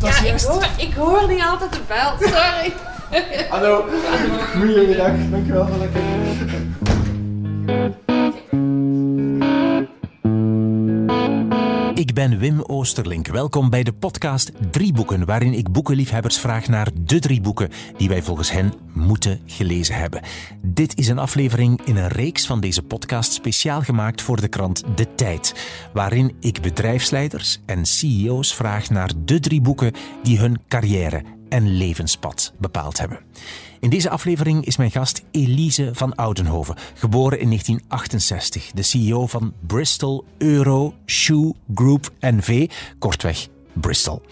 Ja, ik hoor, ik hoor niet altijd de bel, sorry. Hallo. Goedemiddag. Dankjewel voor lekker. Ben Wim Oosterlink. Welkom bij de podcast Drie Boeken, waarin ik boekenliefhebbers vraag naar de drie boeken die wij volgens hen moeten gelezen hebben. Dit is een aflevering in een reeks van deze podcast speciaal gemaakt voor de krant De Tijd, waarin ik bedrijfsleiders en CEO's vraag naar de drie boeken die hun carrière en levenspad bepaald hebben. In deze aflevering is mijn gast Elise van Oudenhoven, geboren in 1968, de CEO van Bristol Euro Shoe Group NV, kortweg Bristol.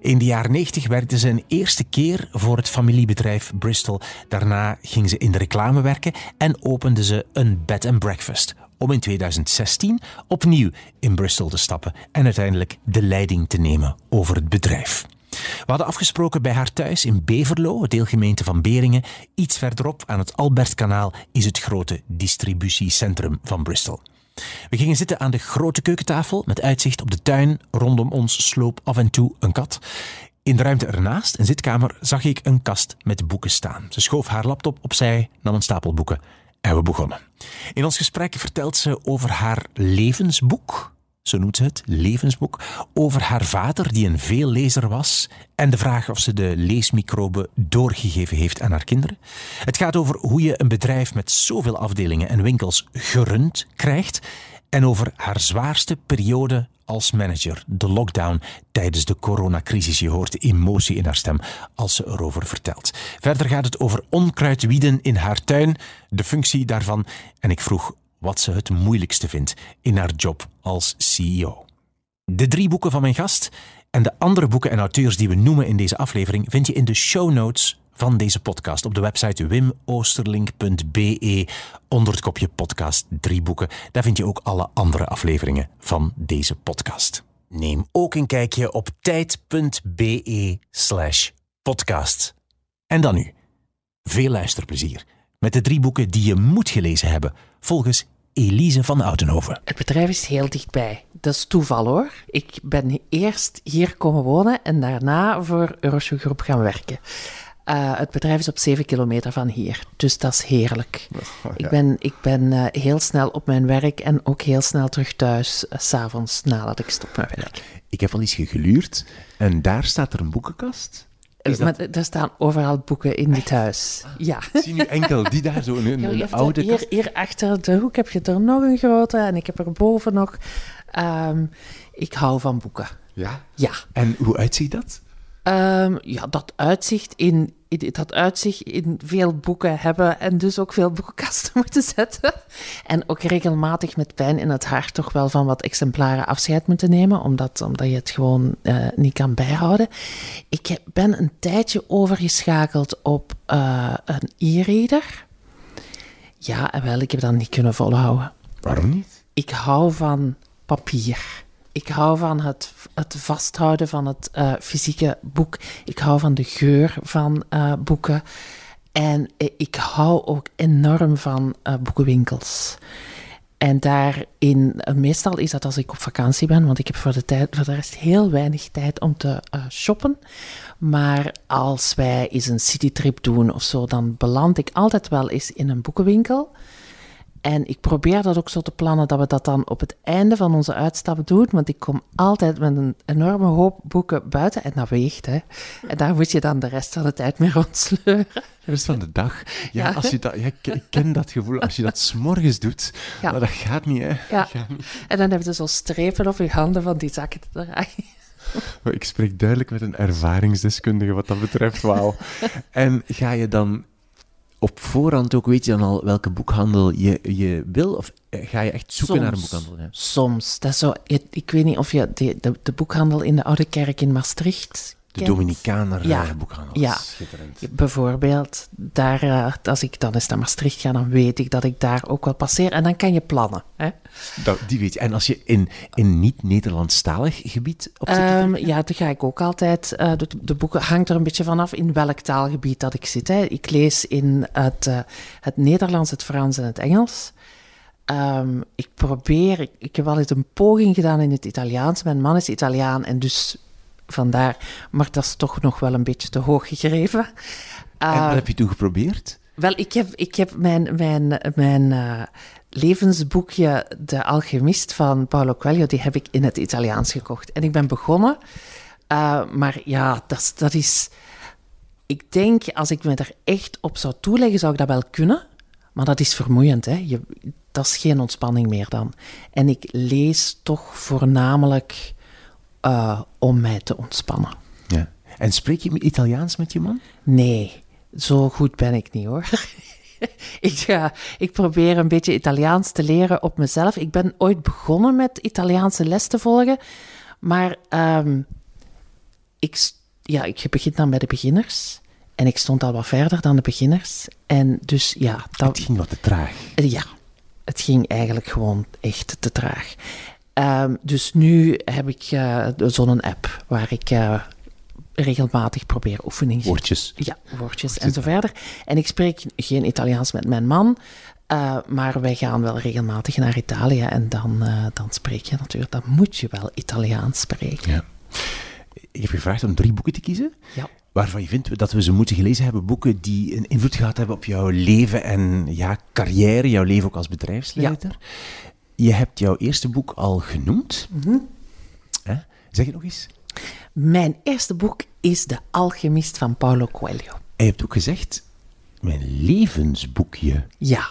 In de jaren 90 werkte ze een eerste keer voor het familiebedrijf Bristol. Daarna ging ze in de reclame werken en opende ze een bed and breakfast. Om in 2016 opnieuw in Bristol te stappen en uiteindelijk de leiding te nemen over het bedrijf. We hadden afgesproken bij haar thuis in Beverlo, deelgemeente van Beringen. Iets verderop aan het Albertkanaal is het grote distributiecentrum van Bristol. We gingen zitten aan de grote keukentafel met uitzicht op de tuin. Rondom ons sloop af en toe een kat. In de ruimte ernaast, een zitkamer, zag ik een kast met boeken staan. Ze schoof haar laptop opzij, nam een stapel boeken en we begonnen. In ons gesprek vertelt ze over haar levensboek, zo noemt ze het, levensboek, over haar vader die een veellezer was en de vraag of ze de leesmicrobe doorgegeven heeft aan haar kinderen. Het gaat over hoe je een bedrijf met zoveel afdelingen en winkels gerund krijgt en over haar zwaarste periode als manager, de lockdown tijdens de coronacrisis. Je hoort de emotie in haar stem als ze erover vertelt. Verder gaat het over onkruidwieden in haar tuin, de functie daarvan en ik vroeg wat ze het moeilijkste vindt in haar job als CEO. De drie boeken van mijn gast en de andere boeken en auteurs die we noemen in deze aflevering vind je in de show notes van deze podcast op de website wimoosterlink.be onder het kopje podcast drie boeken. Daar vind je ook alle andere afleveringen van deze podcast. Neem ook een kijkje op tijd.be slash podcast. En dan nu, veel luisterplezier met de drie boeken die je moet gelezen hebben volgens Elise van Oudenhoven. Het bedrijf is heel dichtbij. Dat is toeval hoor. Ik ben eerst hier komen wonen en daarna voor Euroshoe Groep gaan werken. Uh, het bedrijf is op 7 kilometer van hier, dus dat is heerlijk. Oh, ja. Ik ben, ik ben uh, heel snel op mijn werk en ook heel snel terug thuis, uh, s'avonds nadat ik stop met werk. Ik heb al eens geluurd en daar staat er een boekenkast. Dat... Maar er staan overal boeken in dit huis. Ja. Ik zie nu enkel die daar zo een, een, een oude hier, hier achter de hoek heb je er nog een grote en ik heb er boven nog. Um, ik hou van boeken. Ja? Ja. En hoe uitziet dat? Um, ja, dat uitzicht in, in, dat uitzicht in veel boeken hebben en dus ook veel boekenkasten moeten zetten. En ook regelmatig met pijn in het hart toch wel van wat exemplaren afscheid moeten nemen, omdat, omdat je het gewoon uh, niet kan bijhouden. Ik ben een tijdje overgeschakeld op uh, een e-reader. Ja, en wel, ik heb dat niet kunnen volhouden. Waarom niet? Ik hou van papier. Ik hou van het, het vasthouden van het uh, fysieke boek. Ik hou van de geur van uh, boeken. En ik hou ook enorm van uh, boekenwinkels. En daarin, meestal is dat als ik op vakantie ben, want ik heb voor de, tijd, voor de rest heel weinig tijd om te shoppen. Maar als wij eens een citytrip doen of zo, dan beland ik altijd wel eens in een boekenwinkel. En ik probeer dat ook zo te plannen dat we dat dan op het einde van onze uitstap doen. Want ik kom altijd met een enorme hoop boeken buiten. En dat weegt, hè. En daar moet je dan de rest van de tijd mee rondsleuren. De rest van de dag. Ja, Als je dat, ja, ik ken dat gevoel. Als je dat s'morgens doet, ja. maar dat gaat niet, hè. Ja. Gaat niet. En dan heb je zo strepen op je handen van die zakken te draaien. Ik spreek duidelijk met een ervaringsdeskundige wat dat betreft, wauw. en ga je dan op voorhand ook weet je dan al welke boekhandel je, je wil? Of ga je echt zoeken soms, naar een boekhandel? Ja? Soms. Dat is zo, ik weet niet of je de, de, de boekhandel in de Oude Kerk in Maastricht de Dominicaner ja. boekhandel. Ja, schitterend. Bijvoorbeeld, daar, uh, als ik dan eens naar Maastricht ga, dan weet ik dat ik daar ook wel passeer. En dan kan je plannen. Hè? Dat, die weet je. En als je in, in niet-Nederlandstalig gebied op zit? Um, ja, dan ga ik ook altijd. Uh, de, de, boeken hangt er een beetje vanaf in welk taalgebied dat ik zit. Hè. Ik lees in het, uh, het Nederlands, het Frans en het Engels. Um, ik probeer, ik, ik heb wel eens een poging gedaan in het Italiaans. Mijn man is Italiaan en dus vandaar. Maar dat is toch nog wel een beetje te hoog gegrepen. en wat heb je toen geprobeerd? wel, ik heb, ik heb mijn, mijn, mijn eh, levensboekje De Alchemist van Paulo Coelho, die heb ik in het Italiaans gekocht. En ik ben begonnen, eh, maar ja, dat, is- dat is... Ik denk, als ik me er echt op zou toeleggen, zou ik dat wel kunnen. Maar dat is vermoeiend, hè. Je, dat is geen ontspanning meer dan. En ik lees toch voornamelijk eh, om mij te ontspannen. Ja. En spreek je Italiaans met je man? Nee, zo goed ben ik niet hoor. ik, ga, ik probeer een beetje Italiaans te leren op mezelf. Ik ben ooit begonnen met Italiaanse les te volgen, maar ehm, ik, ja, ik begin dan bij de beginners. En ik stond al wat verder dan de beginners. En dus ja, Het dat, ging wat te traag. ja, het ging eigenlijk gewoon echt te traag. Ehm, dus nu heb ik eh, zo'n app waar ik eh, regelmatig probeer oefeningen Woordjes. ja, woordjes en zo verder. En ik spreek geen Italiaans met mijn man, eh, maar wij gaan wel regelmatig naar Italië en dan, dan spreek je natuurlijk, dan moet je wel Italiaans spreken. Ja. Ik heb je gevraagd om drie boeken te kiezen. Ja. Waarvan je vindt dat we ze moeten gelezen hebben. Boeken die een invloed gehad hebben op jouw leven en ja, carrière, jouw leven ook als bedrijfsleider. Je hebt jouw eerste boek al genoemd. Mhm. Zeg het nog eens. Mijn eerste boek is De Alchemist van Paulo Coelho. En je hebt ook gezegd, mijn levensboekje. Ja,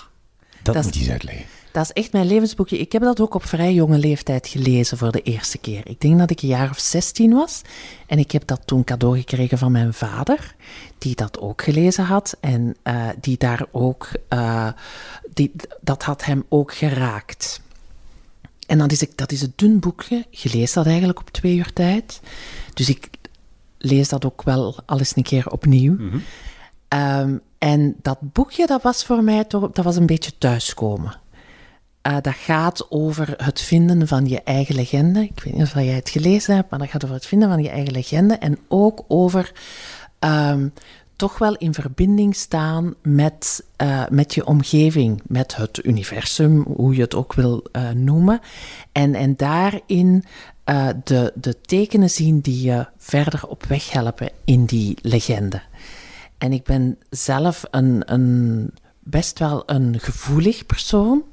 Dat, moet je eens uitleggen. dat is echt mijn levensboekje. Ik heb dat ook op vrij jonge leeftijd gelezen voor de eerste keer. Ik denk dat ik een jaar of 16 was. En ik heb dat toen cadeau gekregen van mijn vader, die dat ook gelezen had. En eh, die daar ook, eh, die, dat had hem ook geraakt. En dan is ik, dat is een dun boekje. Je leest dat eigenlijk op twee uur tijd. Dus ik lees dat ook wel al eens een keer opnieuw. Ehm, en dat boekje, dat was voor mij toch, dat was een beetje thuiskomen. Eh, dat gaat over het vinden van je eigen legende. Ik weet niet of jij het gelezen hebt, maar dat gaat over het vinden van je eigen legende. En ook over ehm, toch wel in verbinding staan met, eh, met je omgeving, met het universum, hoe je het ook wil eh, noemen. En, en daarin eh, de, de tekenen zien die je verder op weg helpen in die legende. En ik ben zelf een, een, best wel een gevoelig persoon.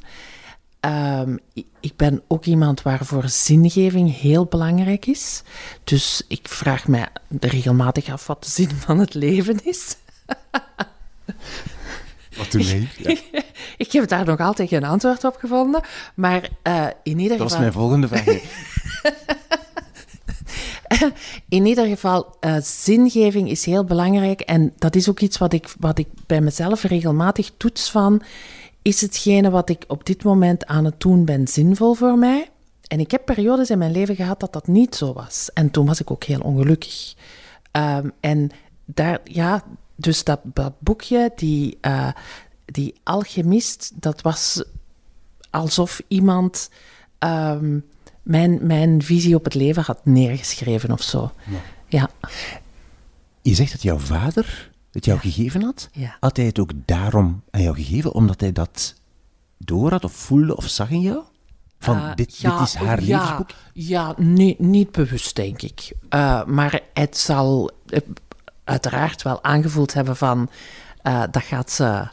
Ehm, ik- ben ook iemand waarvoor zingeving heel belangrijk is. Dus ik vraag mij regelmatig af wat de zin van het leven is. Wat toen nee. Ja. ik heb daar nog altijd geen antwoord op gevonden. Maar eh, in ieder Dat was geval... mijn volgende vraag. In ieder geval, zingeving is heel belangrijk. En dat is ook iets wat ik, wat ik bij mezelf regelmatig toets van... Is hetgene wat ik op dit moment aan het doen ben zinvol voor mij? En ik heb periodes in mijn leven gehad dat dat niet zo was. En toen was ik ook heel ongelukkig. Ehm, en daar, ja, dus dat, dat boekje, die, eh, die alchemist, dat was alsof iemand ehm, mijn, mijn visie op het leven had neergeschreven of zo. Ja, Je zegt dat jouw vader het jou gegeven had. Ja. Had hij het ook daarom aan jou gegeven? Omdat hij dat door had of voelde of zag in jou? Van, Eh, dit, ja, dit is haar ja, levensboek? Ja, nee, niet bewust, denk ik. Eh, maar het zal eh, uiteraard wel aangevoeld hebben van... dat, gaat ze,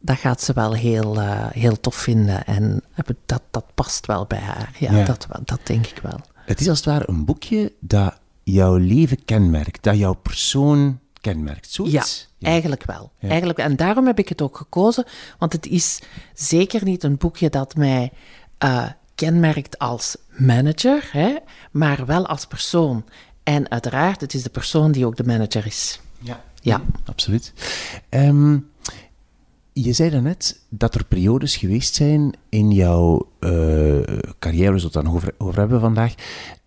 dat gaat ze wel heel, heel tof vinden. En dat, dat past wel bij haar. Ja, Ja. Dat, dat denk ik wel. Het is als het ware een boekje dat jouw leven kenmerkt, dat jouw persoon kenmerkt. Ja, Zoiets? eigenlijk wel. Eigenlijk, en daarom heb ik het ook gekozen, want het is zeker niet een boekje dat mij eh, kenmerkt als manager, hè, maar wel als persoon. En uiteraard, het is de persoon die ook de manager is. Ja. Ja. Absoluut. Ehm, je zei daarnet dat er periodes geweest zijn in jouw eh, carrière, we zullen het nog over, over hebben vandaag,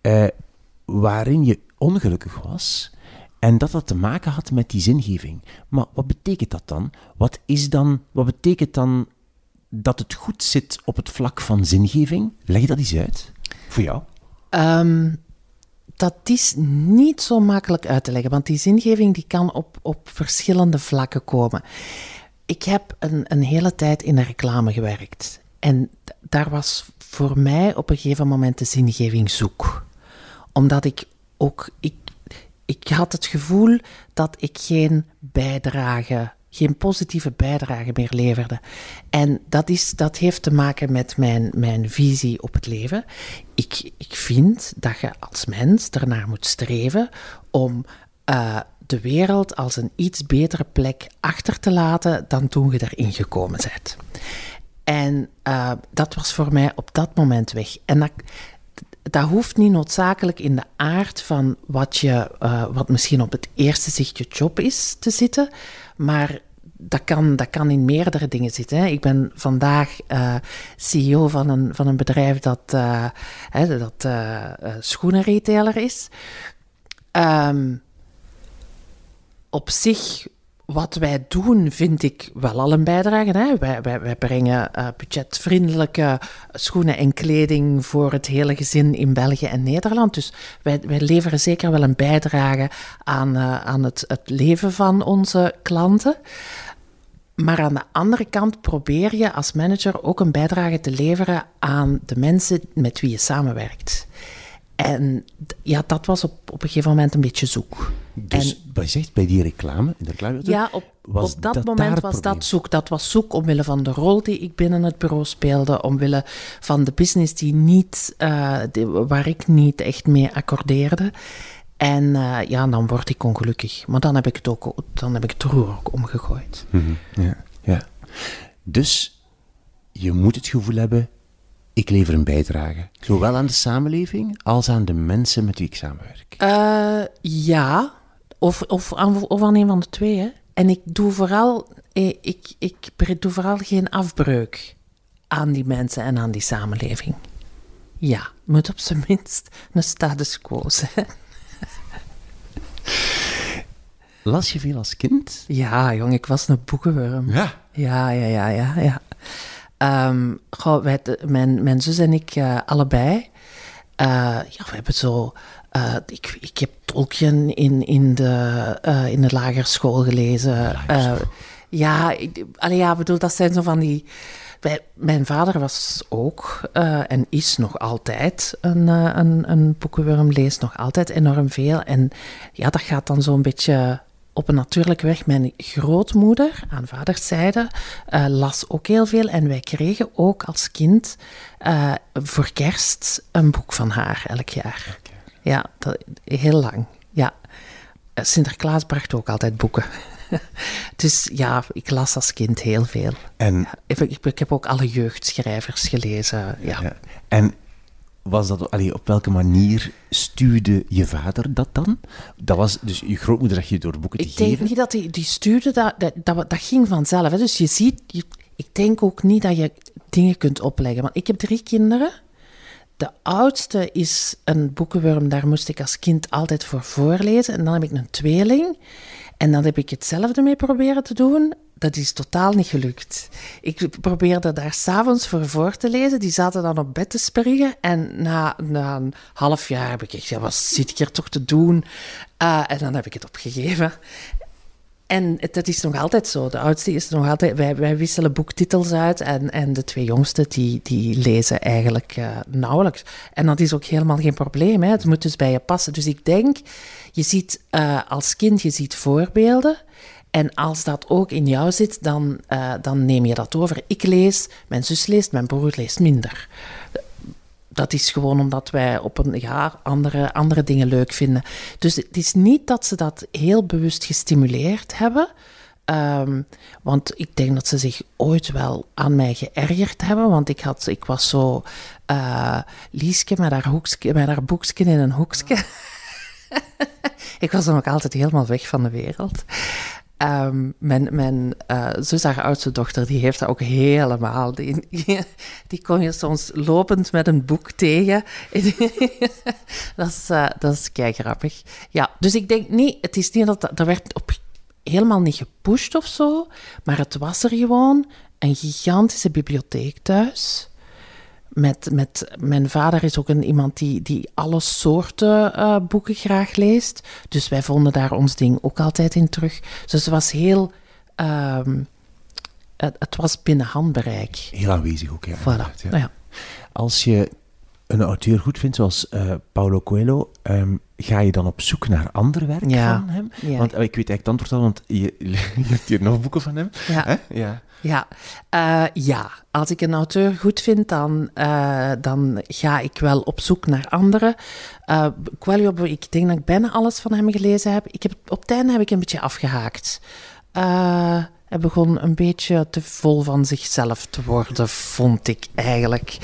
eh, waarin je ongelukkig was en dat dat te maken had met die zingeving. Maar wat betekent dat dan? Wat is dan, wat betekent dan dat het goed zit op het vlak van zingeving? Leg dat eens uit, voor jou. Ehm, dat is niet zo makkelijk uit te leggen, want die zingeving die kan op, op verschillende vlakken komen. Ik heb een, een hele tijd in de reclame gewerkt. En daar was voor mij op een gegeven moment de zingeving zoek. Omdat ik ook, ik, ik had het gevoel dat ik geen bijdrage, geen positieve bijdrage meer leverde. En dat, is, dat heeft te maken met mijn, mijn visie op het leven. Ik, ik vind dat je als mens ernaar moet streven om uh, de wereld als een iets betere plek achter te laten dan toen je erin gekomen bent. En uh, dat was voor mij op dat moment weg. En dat, dat hoeft niet noodzakelijk in de aard van wat, je, uh, wat misschien op het eerste zicht je job is te zitten, maar dat kan, dat kan in meerdere dingen zitten. Hè. Ik ben vandaag uh, CEO van een, van een bedrijf dat, uh, hè, dat schoenenretailer is. Um, op zich, wat wij doen, vind ik wel al een bijdrage. Hè? Wij, wij, wij brengen uh, budgetvriendelijke schoenen en kleding voor het hele gezin in België en Nederland. Dus wij, wij leveren zeker wel een bijdrage aan, uh, aan het, het leven van onze klanten. Maar aan de andere kant probeer je als manager ook een bijdrage te leveren aan de mensen met wie je samenwerkt. En ja, dat was op, op een gegeven moment een beetje zoek. Dus en, wat zegt bij die reclame, in de reclame ja, op, was op dat, dat moment was dat zoek. Dat was zoek omwille van de rol die ik binnen het bureau speelde, omwille van de business die niet, uh, die, waar ik niet echt mee accordeerde. En uh, ja, dan word ik ongelukkig. Maar dan heb ik het ook, dan heb ik het roer ook omgegooid. Mm -hmm. ja, ja. Dus je moet het gevoel hebben, ik lever een bijdrage. Zowel aan de samenleving als aan de mensen met wie ik samenwerk. Uh, ja, of, of, of aan een van de twee. Hè. En ik doe vooral, eh, ik, ik, ik doe vooral geen afbreuk aan die mensen en aan die samenleving. Ja, moet op zijn minst een status quo zijn. Las je veel als kind? Ja, jong, ik was een boekenworm. Ja? Ja, ja, ja, ja, ja. Um, goh, wij, mijn, mijn zus en ik uh, allebei. Uh, ja, we hebben zo. Uh, ik, ik heb Tolkien in, in, de, in de lagerschool gelezen. ja, ik, allee, ja, bedoel, dat zijn zo van die. Wij, mijn vader was ook en is nog altijd een, een, een boekenworm, leest nog altijd enorm veel. En ja, dat gaat dan zo'n beetje op een natuurlijke weg. Mijn grootmoeder aan vaderszijde uh, las ook heel veel. En wij kregen ook als kind uh, voor kerst een boek van haar elk jaar. Okay. Ja, dat, heel lang. Ja. Eh, Sinterklaas bracht ook altijd boeken. dus ja, ik las als kind heel veel. En, ja, ik, ik, heb ook alle jeugdschrijvers gelezen. Ja. ja. En was dat, allee, op welke manier stuurde je vader dat dan? Dat was dus je grootmoeder dat je door boeken te ik geven? Ik denk niet dat die, die stuurde, dat, dat, dat, dat ging vanzelf. Hè. Dus je ziet, je, ik denk ook niet dat je dingen kunt opleggen. Want ik heb drie kinderen. De oudste is een boekenworm, daar moest ik als kind altijd voor voorlezen. En dan heb ik een tweeling. En dan heb ik hetzelfde mee proberen te doen dat is totaal niet gelukt. Ik probeerde daar s'avonds voor voor te lezen. Die zaten dan op bed te springen. En na, een half jaar heb ik gezegd, wat zit ik hier toch te doen? Uh, en dan heb ik het opgegeven. En dat is nog altijd zo. De oudste is nog altijd... Wij, wij wisselen boektitels uit en, en de twee jongsten die, die lezen eigenlijk uh, nauwelijks. En dat is ook helemaal geen probleem. Hè. Het moet dus bij je passen. Dus ik denk, je ziet uh, als kind, je ziet voorbeelden. En als dat ook in jou zit, dan, uh, dan neem je dat over. Ik lees, mijn zus leest, mijn broer leest minder. Dat is gewoon omdat wij op een ja, andere, andere dingen leuk vinden. Dus het is niet dat ze dat heel bewust gestimuleerd hebben. Um, want ik denk dat ze zich ooit wel aan mij geërgerd hebben. Want ik, had, ik was zo uh, Lieske met haar, hoekske, met haar boekje in een hoekje. ik was dan ook altijd helemaal weg van de wereld. Um, mijn mijn uh, zus, haar oudste dochter, die heeft dat ook helemaal. Die, die kon je soms lopend met een boek tegen. dat is, uh, dat is kei grappig. Ja, dus ik denk niet, het is niet dat dat werd op, helemaal niet gepusht of zo, maar het was er gewoon een gigantische bibliotheek thuis met, met, mijn vader is ook een, iemand die, die alle soorten uh, boeken graag leest. Dus wij vonden daar ons ding ook altijd in terug. Dus het was heel. Um, het, het, was binnen handbereik. Heel aanwezig ook, ja. Voilà. Ja. Nou ja. Als je een auteur goed vindt, zoals uh, Paulo Coelho, um, ga je dan op zoek naar ander werk Ja. van hem? Ja. Want eh, ik weet eigenlijk het antwoord al, want je, je hebt hier nog boeken van hem. Ja. Hè? ja. Ja, Eh, ja. als ik een auteur goed vind, dan, eh, dan ga ik wel op zoek naar anderen. Coelho, ik denk dat ik bijna alles van hem gelezen heb. Ik heb op het einde heb ik een beetje afgehaakt. Eh, hij begon een beetje te vol van zichzelf te worden, vond ik eigenlijk.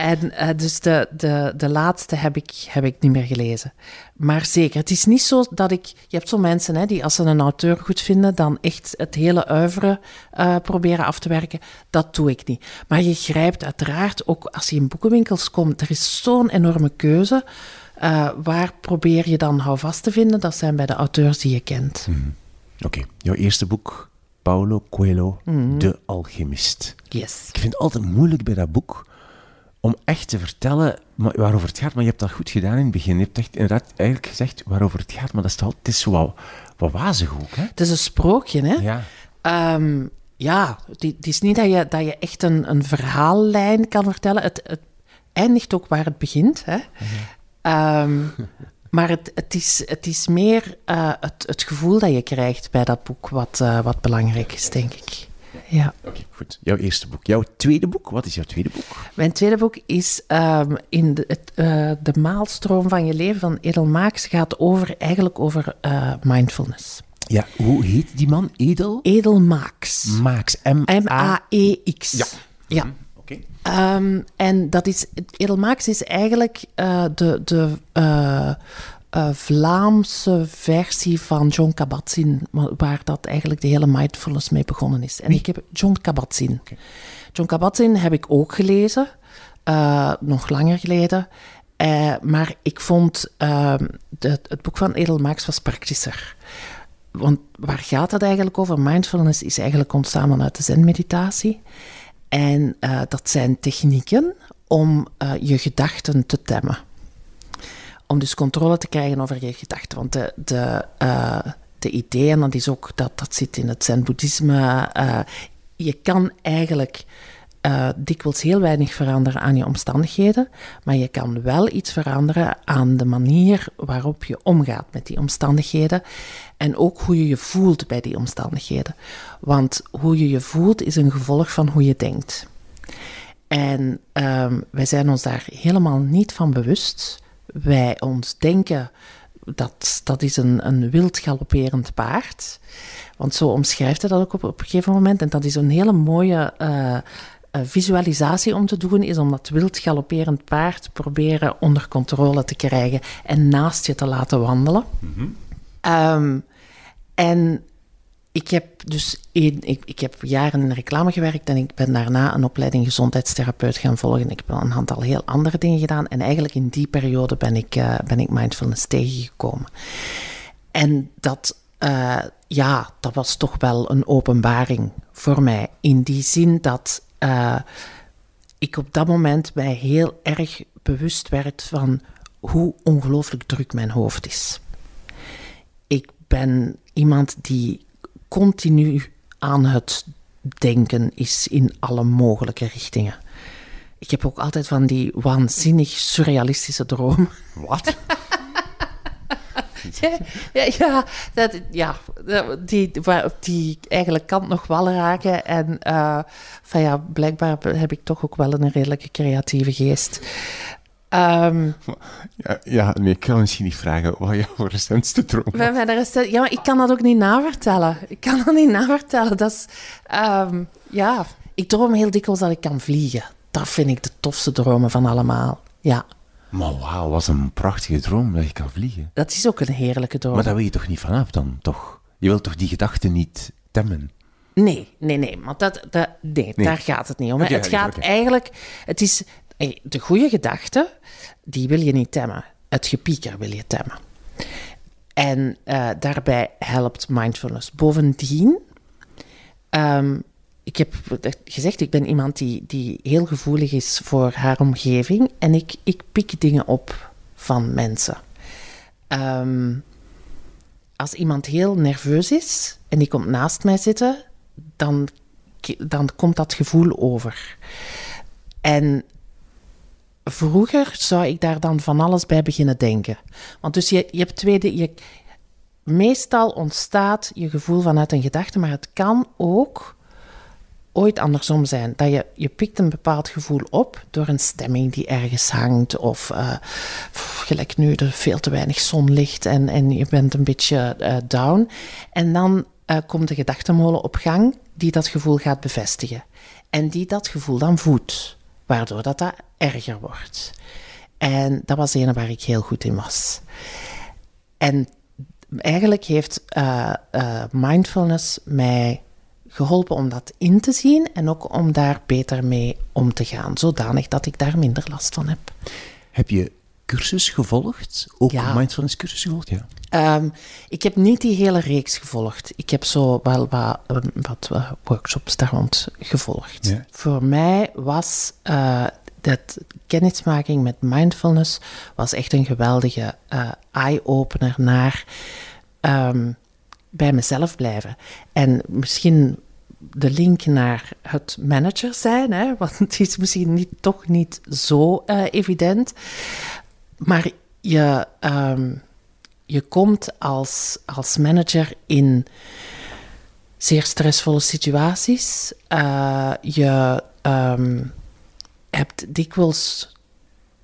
En eh, dus de, de, de laatste heb ik, heb ik niet meer gelezen. Maar zeker, het is niet zo dat ik... Je hebt zo mensen hè, die als ze een auteur goed vinden, dan echt het hele uiveren eh, proberen af te werken. Dat doe ik niet. Maar je grijpt uiteraard ook als je in boekenwinkels komt. Er is zo'n enorme keuze. Eh, waar probeer je dan houvast te vinden? Dat zijn bij de auteurs die je kent. Oké, jouw eerste boek, Paulo Coelho, Mhm. De Alchemist. Yes. Ik vind het altijd moeilijk bij dat boek om echt te vertellen waarover het gaat, maar je hebt dat goed gedaan in het begin. Je hebt echt inderdaad eigenlijk gezegd waarover het gaat, maar dat is, toch, het is zo wat, wat wazig ook, hè? Het is een sprookje, hè? Ja. Ehm, ja, het het is niet dat je, dat je echt een, een verhaallijn kan vertellen. Het, het eindigt ook waar het begint. Hè? Ehm, maar het, het, is, het is meer eh, het, het gevoel dat je krijgt bij dat boek wat, eh, wat belangrijk is, denk ik. Ja. Oké, goed. Jouw eerste boek. Jouw tweede boek, wat is jouw tweede boek? Mijn tweede boek is ehm, in de, het, eh, de maalstroom van je leven van Edel Maaks. gaat over, eigenlijk over eh, mindfulness. Ja, hoe heet die man? Edel? Edel Maaks. Max. M-A... M-A-E-X. Ja. ja. Oké. Ehm, en dat is, Edelmaaks is eigenlijk eh, de, de eh, Vlaamse versie van John Kabat-Zinn, wa- waar dat eigenlijk de hele mindfulness mee begonnen is. En ik heb John Kabat-Zinn. John Kabat-Zinn heb ik ook gelezen, eh, nog langer geleden. Eh, maar ik vond ehm, de, het boek van Edelmaaks was praktischer. Want waar gaat het eigenlijk over? Mindfulness is eigenlijk ontstaan vanuit de zen-meditatie. En dat zijn technieken om je gedachten te temmen. Om dus controle te krijgen over je gedachten. Want de, de, eh, de idee, en dat, is ook, dat, dat zit in het zen-boeddhisme, eh, je kan eigenlijk eh, dikwijls heel weinig veranderen aan je omstandigheden, maar je kan wel iets veranderen aan de manier waarop je omgaat met die omstandigheden en ook hoe je je voelt bij die omstandigheden. Want hoe je je voelt is een gevolg van hoe je denkt. En ehm, wij zijn ons daar helemaal niet van bewust. Wij ons denken dat dat is een, een wild galopperend paard. Want zo omschrijft hij dat ook op, op een gegeven moment. En dat is een hele mooie eh, eh, visualisatie om te doen, is om dat wild galopperend paard te proberen onder controle te krijgen en naast je te laten wandelen. Ehm, en ik heb dus een, ik, ik heb jaren in reclame gewerkt en ik ben daarna een opleiding gezondheidstherapeut gaan volgen. Ik heb een aantal heel andere dingen gedaan en eigenlijk in die periode ben ik, eh, ben ik mindfulness tegengekomen. En dat, eh, ja, dat was toch wel een openbaring voor mij. In die zin dat eh, ik op dat moment mij heel erg bewust werd van hoe ongelooflijk druk mijn hoofd is. Ik ben iemand die continu aan het denken is in alle mogelijke richtingen. Ik heb ook altijd van die waanzinnig surrealistische dromen. Wat? Ja, ja, ja, dat, ja die, die eigenlijk kan nog wel raken. En eh, van ja, blijkbaar heb ik toch ook wel een redelijke creatieve geest. Ehm, Ja, ja, nee, ik kan misschien niet vragen wat jouw recentste droom was. bij- ja, maar ik kan dat ook niet navertellen. Ik kan dat niet navertellen. Dat is, ehm, ja, ik droom heel dikwijls dat ik kan vliegen. Dat vind ik de tofste dromen van allemaal. Ja, Maar wauw, wat een prachtige droom dat je kan vliegen. dat is ook een heerlijke droom. Maar daar wil je toch niet vanaf dan, toch? Je wilt toch die gedachten niet temmen? Nee, nee, nee, want dat, dat, nee, Nee. daar gaat het niet om. het gaat eigenlijk, het is, de goede gedachten, die wil je niet temmen. Het gepieker wil je temmen. En eh, daarbij helpt mindfulness. Bovendien, ehm, ik heb gezegd, ik ben iemand die, die heel gevoelig is voor haar omgeving en ik, ik pik dingen op van mensen. Ehm, als iemand heel nerveus is en die komt naast mij zitten, dan, dan komt dat gevoel over. En vroeger zou ik daar dan van alles bij beginnen denken. Want dus je, je hebt twee dingen. Je, meestal ontstaat je gevoel vanuit een gedachte, maar het kan ook ooit andersom zijn. Dat je, je pikt een bepaald gevoel op door een stemming die ergens hangt. Of uh, gelijk nu, er veel te weinig zonlicht en, en je bent een beetje uh, down. En dan uh, komt de gedachtemolen op gang die dat gevoel gaat bevestigen. En die dat gevoel dan voedt, waardoor dat, dat erger wordt. En dat was een waar ik heel goed in was. En eigenlijk heeft uh, uh, mindfulness mij geholpen om dat in te zien en ook om daar beter mee om te gaan, zodanig dat ik daar minder last van heb. Heb je cursus gevolgd? Ook ja. mindfulness cursus gevolgd? Ja. Um, ik heb niet die hele reeks gevolgd. Ik heb zo wel wat, wat uh, workshops daar rond gevolgd. Ja. Voor mij was uh, dat kennismaking met mindfulness was echt een geweldige uh, eye-opener naar um, bij mezelf blijven. En misschien de link naar het manager zijn, hè, want het is misschien niet, toch niet zo uh, evident. Maar je, um, je komt als, als manager in zeer stressvolle situaties. Uh, je um, hebt dikwijls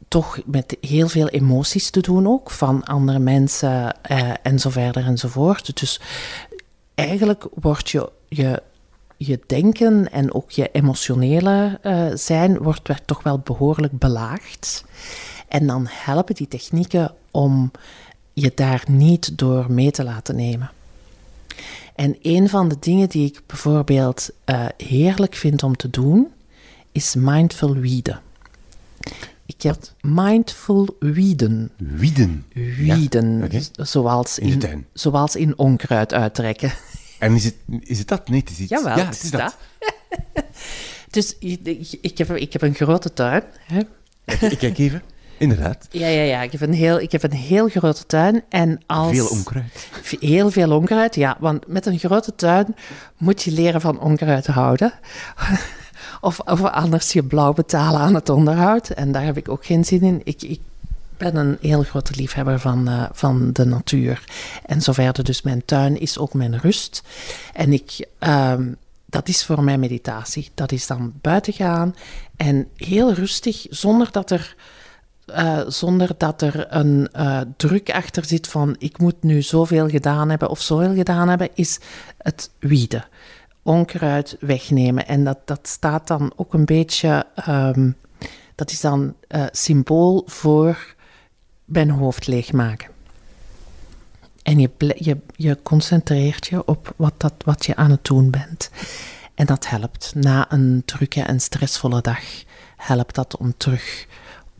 toch met heel veel emoties te doen ook, van andere mensen uh, en zo verder enzovoort. Dus eigenlijk wordt je, je, je denken en ook je emotionele uh, zijn wordt toch wel behoorlijk belaagd. En dan helpen die technieken om je daar niet door mee te laten nemen. En een van de dingen die ik bijvoorbeeld uh, heerlijk vind om te doen, is mindful wieden. Ik heb mindful wieden. Wieden? Wieden. Ja, okay. zoals, in, in zoals in onkruid uittrekken. En is het, is het dat? Nee, het is iets. Jawel, ja, het is dat. dat. dus ik heb, ik heb een grote tuin. Hè? Ik kijk even. Inderdaad. Ja, ja, ja. Ik heb een heel, ik heb een heel grote tuin. En als... Veel onkruid. Heel veel onkruid, ja. Want met een grote tuin moet je leren van onkruid houden. of, of anders je blauw betalen aan het onderhoud. En daar heb ik ook geen zin in. Ik, ik ben een heel grote liefhebber van, uh, van de natuur. En zover dus mijn tuin is ook mijn rust. En ik... Um, dat is voor mij meditatie. Dat is dan buiten gaan en heel rustig, zonder dat er uh, zonder dat er een uh, druk achter zit van ik moet nu zoveel gedaan hebben of zoveel gedaan hebben, is het wieden. Onkruid wegnemen. En dat, dat staat dan ook een beetje, um, dat is dan uh, symbool voor mijn hoofd leegmaken. En je, je, je concentreert je op wat, dat, wat je aan het doen bent. En dat helpt. Na een drukke en stressvolle dag helpt dat om terug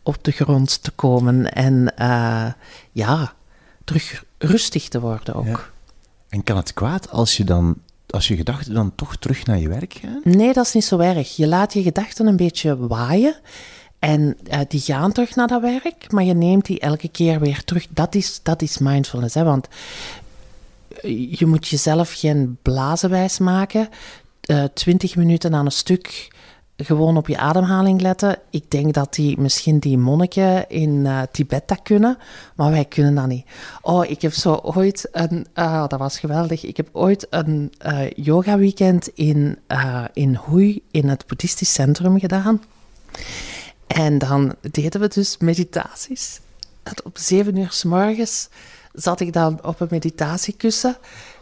op de grond te komen en uh, ja, terug rustig te worden ook. Ja. En kan het kwaad als je dan, als je gedachten dan toch terug naar je werk gaan? Nee, dat is niet zo erg. Je laat je gedachten een beetje waaien. En uh, die gaan terug naar dat werk, maar je neemt die elke keer weer terug. Dat is, dat is mindfulness, hè? want je moet jezelf geen blazenwijs maken. Uh, twintig minuten aan een stuk gewoon op je ademhaling letten. Ik denk dat die misschien die monniken in uh, Tibet dat kunnen, maar wij kunnen dat niet. Oh, ik heb zo ooit een, uh, dat was geweldig. Ik heb ooit een uh, yoga weekend in, in Hui in het boeddhistisch centrum gedaan. En dan deden we dus meditaties. Op zeven uur s morgens zat ik dan op een meditatiekussen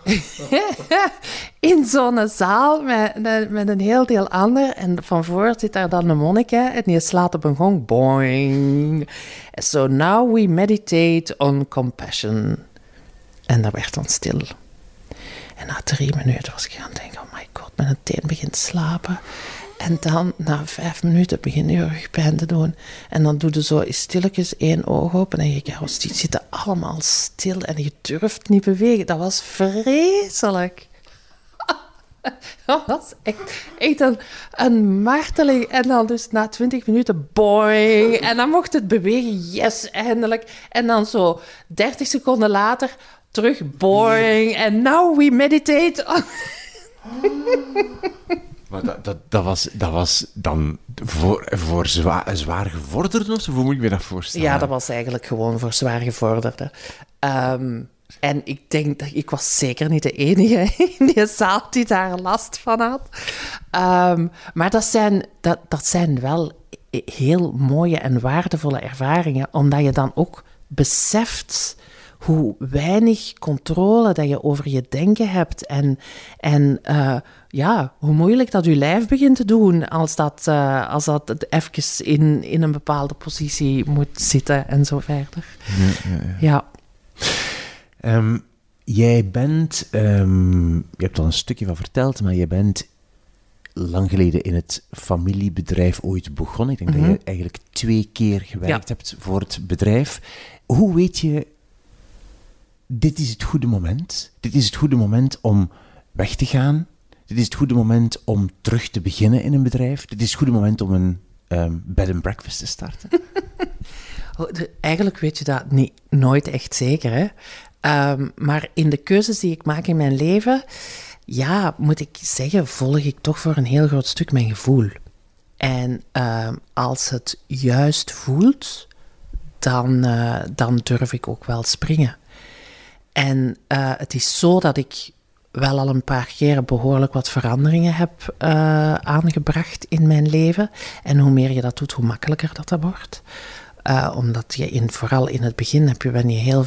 in zo'n zaal met, met, een heel deel ander. En van voor zit daar dan een monnik en die slaat op een gong. Boing. So now we meditate on compassion. En dat werd dan stil. En na drie minuten was ik gaan denken, oh my god, mijn teen begint te slapen. En dan, na vijf minuten, begin je rugpijn te doen. En dan doe je zo stilletjes één oog open. En je denkt, die zitten allemaal stil en je durft niet bewegen. Dat was vreselijk. Dat was echt, een marteling. En dan dus na twintig minuten, boing. En dan mocht het bewegen, yes, eindelijk. En dan zo dertig seconden later, terug, boing. En now we meditate. Dat, dat, dat, was, dat was dan voor, voor zwaar, zwaar gevorderden of zo? Hoe moet ik me dat voorstellen? Ja, dat was eigenlijk gewoon voor zwaar gevorderden. Ehm, en ik denk dat ik was zeker niet de enige in die zaal die daar last van had. Ehm, maar dat zijn, dat, dat zijn wel heel mooie en waardevolle ervaringen, omdat je dan ook beseft hoe weinig controle dat je over je denken hebt en, en uh, ja, hoe moeilijk dat je lijf begint te doen als dat, uh, als dat even in, in een bepaalde positie moet zitten en zo verder. Ja. ja, ja. ja. Um, jij bent, um, je hebt al een stukje van verteld, maar je bent lang geleden in het familiebedrijf ooit begonnen. Ik denk mm -hmm. dat je eigenlijk twee keer gewerkt ja. hebt voor het bedrijf. Hoe weet je, dit is het goede moment? Dit is het goede moment om weg te gaan? Dit is het goede moment om terug te beginnen in een bedrijf? Dit is het goede moment om een um, bed and breakfast te starten? Oh, eigenlijk weet je dat niet, nooit echt zeker. Hè? Um, maar in de keuzes die ik maak in mijn leven, ja, moet ik zeggen, volg ik toch voor een heel groot stuk mijn gevoel. En uh, als het juist voelt, dan, uh, dan durf ik ook wel springen. En uh, het is zo dat ik wel al een paar keer behoorlijk wat veranderingen heb uh, aangebracht in mijn leven. En hoe meer je dat doet, hoe makkelijker dat, dat wordt. Uh, omdat je in, vooral in het begin heb je, ben je heel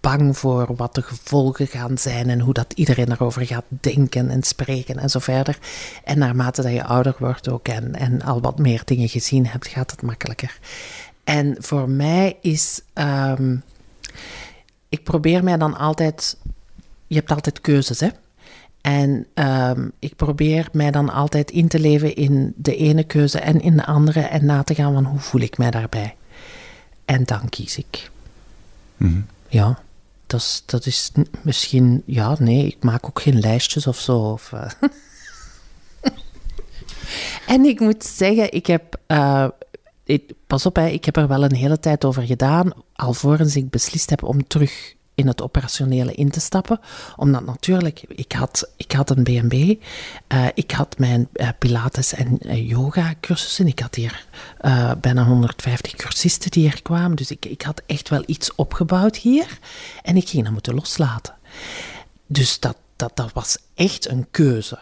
bang voor wat de gevolgen gaan zijn en hoe dat iedereen erover gaat denken en spreken en zo verder. En naarmate dat je ouder wordt ook en, en al wat meer dingen gezien hebt, gaat het makkelijker. En voor mij is. Um, ik probeer mij dan altijd. Je hebt altijd keuzes, hè? En um, ik probeer mij dan altijd in te leven in de ene keuze en in de andere en na te gaan van hoe voel ik mij daarbij. En dan kies ik. Mm -hmm. Ja, dat is, dat is misschien, ja, nee, ik maak ook geen lijstjes of zo. Of, uh. en ik moet zeggen, ik heb, uh, ik, pas op, hè, ik heb er wel een hele tijd over gedaan, alvorens ik beslist heb om terug in het operationele in te stappen. Omdat natuurlijk, ik had, ik had een B&B, uh, ik had mijn uh, pilates- en uh, yoga-cursussen. Ik had hier bijna 150 cursisten die hier kwamen. Dus ik, ik had echt wel iets opgebouwd hier. En ik ging dat moeten loslaten. Dus dat, dat, dat was echt een keuze.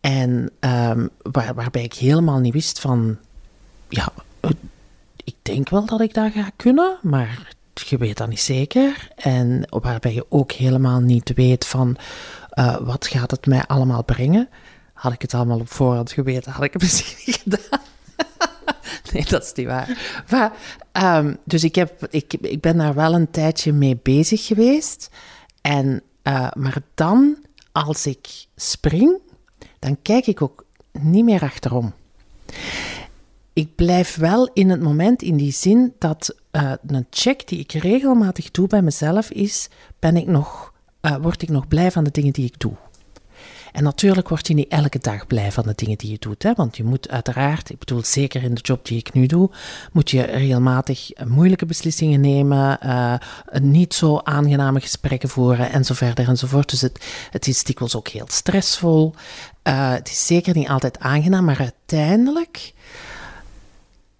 En um, waar, waarbij ik helemaal niet wist van... Ja, ik denk wel dat ik dat ga kunnen, maar je weet dat niet zeker. En waarbij je ook helemaal niet weet van uh, wat gaat het mij allemaal brengen. Had ik het allemaal op voorhand geweten, had ik het misschien niet gedaan. nee, dat is niet waar. Maar, um, dus ik, heb, ik, ik ben daar wel een tijdje mee bezig geweest. En, uh, maar dan, als ik spring, dan kijk ik ook niet meer achterom ik blijf wel in het moment in die zin dat uh, een check die ik regelmatig doe bij mezelf is: ben ik nog, uh, word ik nog blij van de dingen die ik doe? En natuurlijk word je niet elke dag blij van de dingen die je doet. Hè? Want je moet uiteraard, ik bedoel zeker in de job die ik nu doe, moet je regelmatig moeilijke beslissingen nemen, uh, niet zo aangename gesprekken voeren en zo verder enzovoort. Dus het, het is dikwijls ook heel stressvol. Het is zeker niet altijd aangenaam, maar uiteindelijk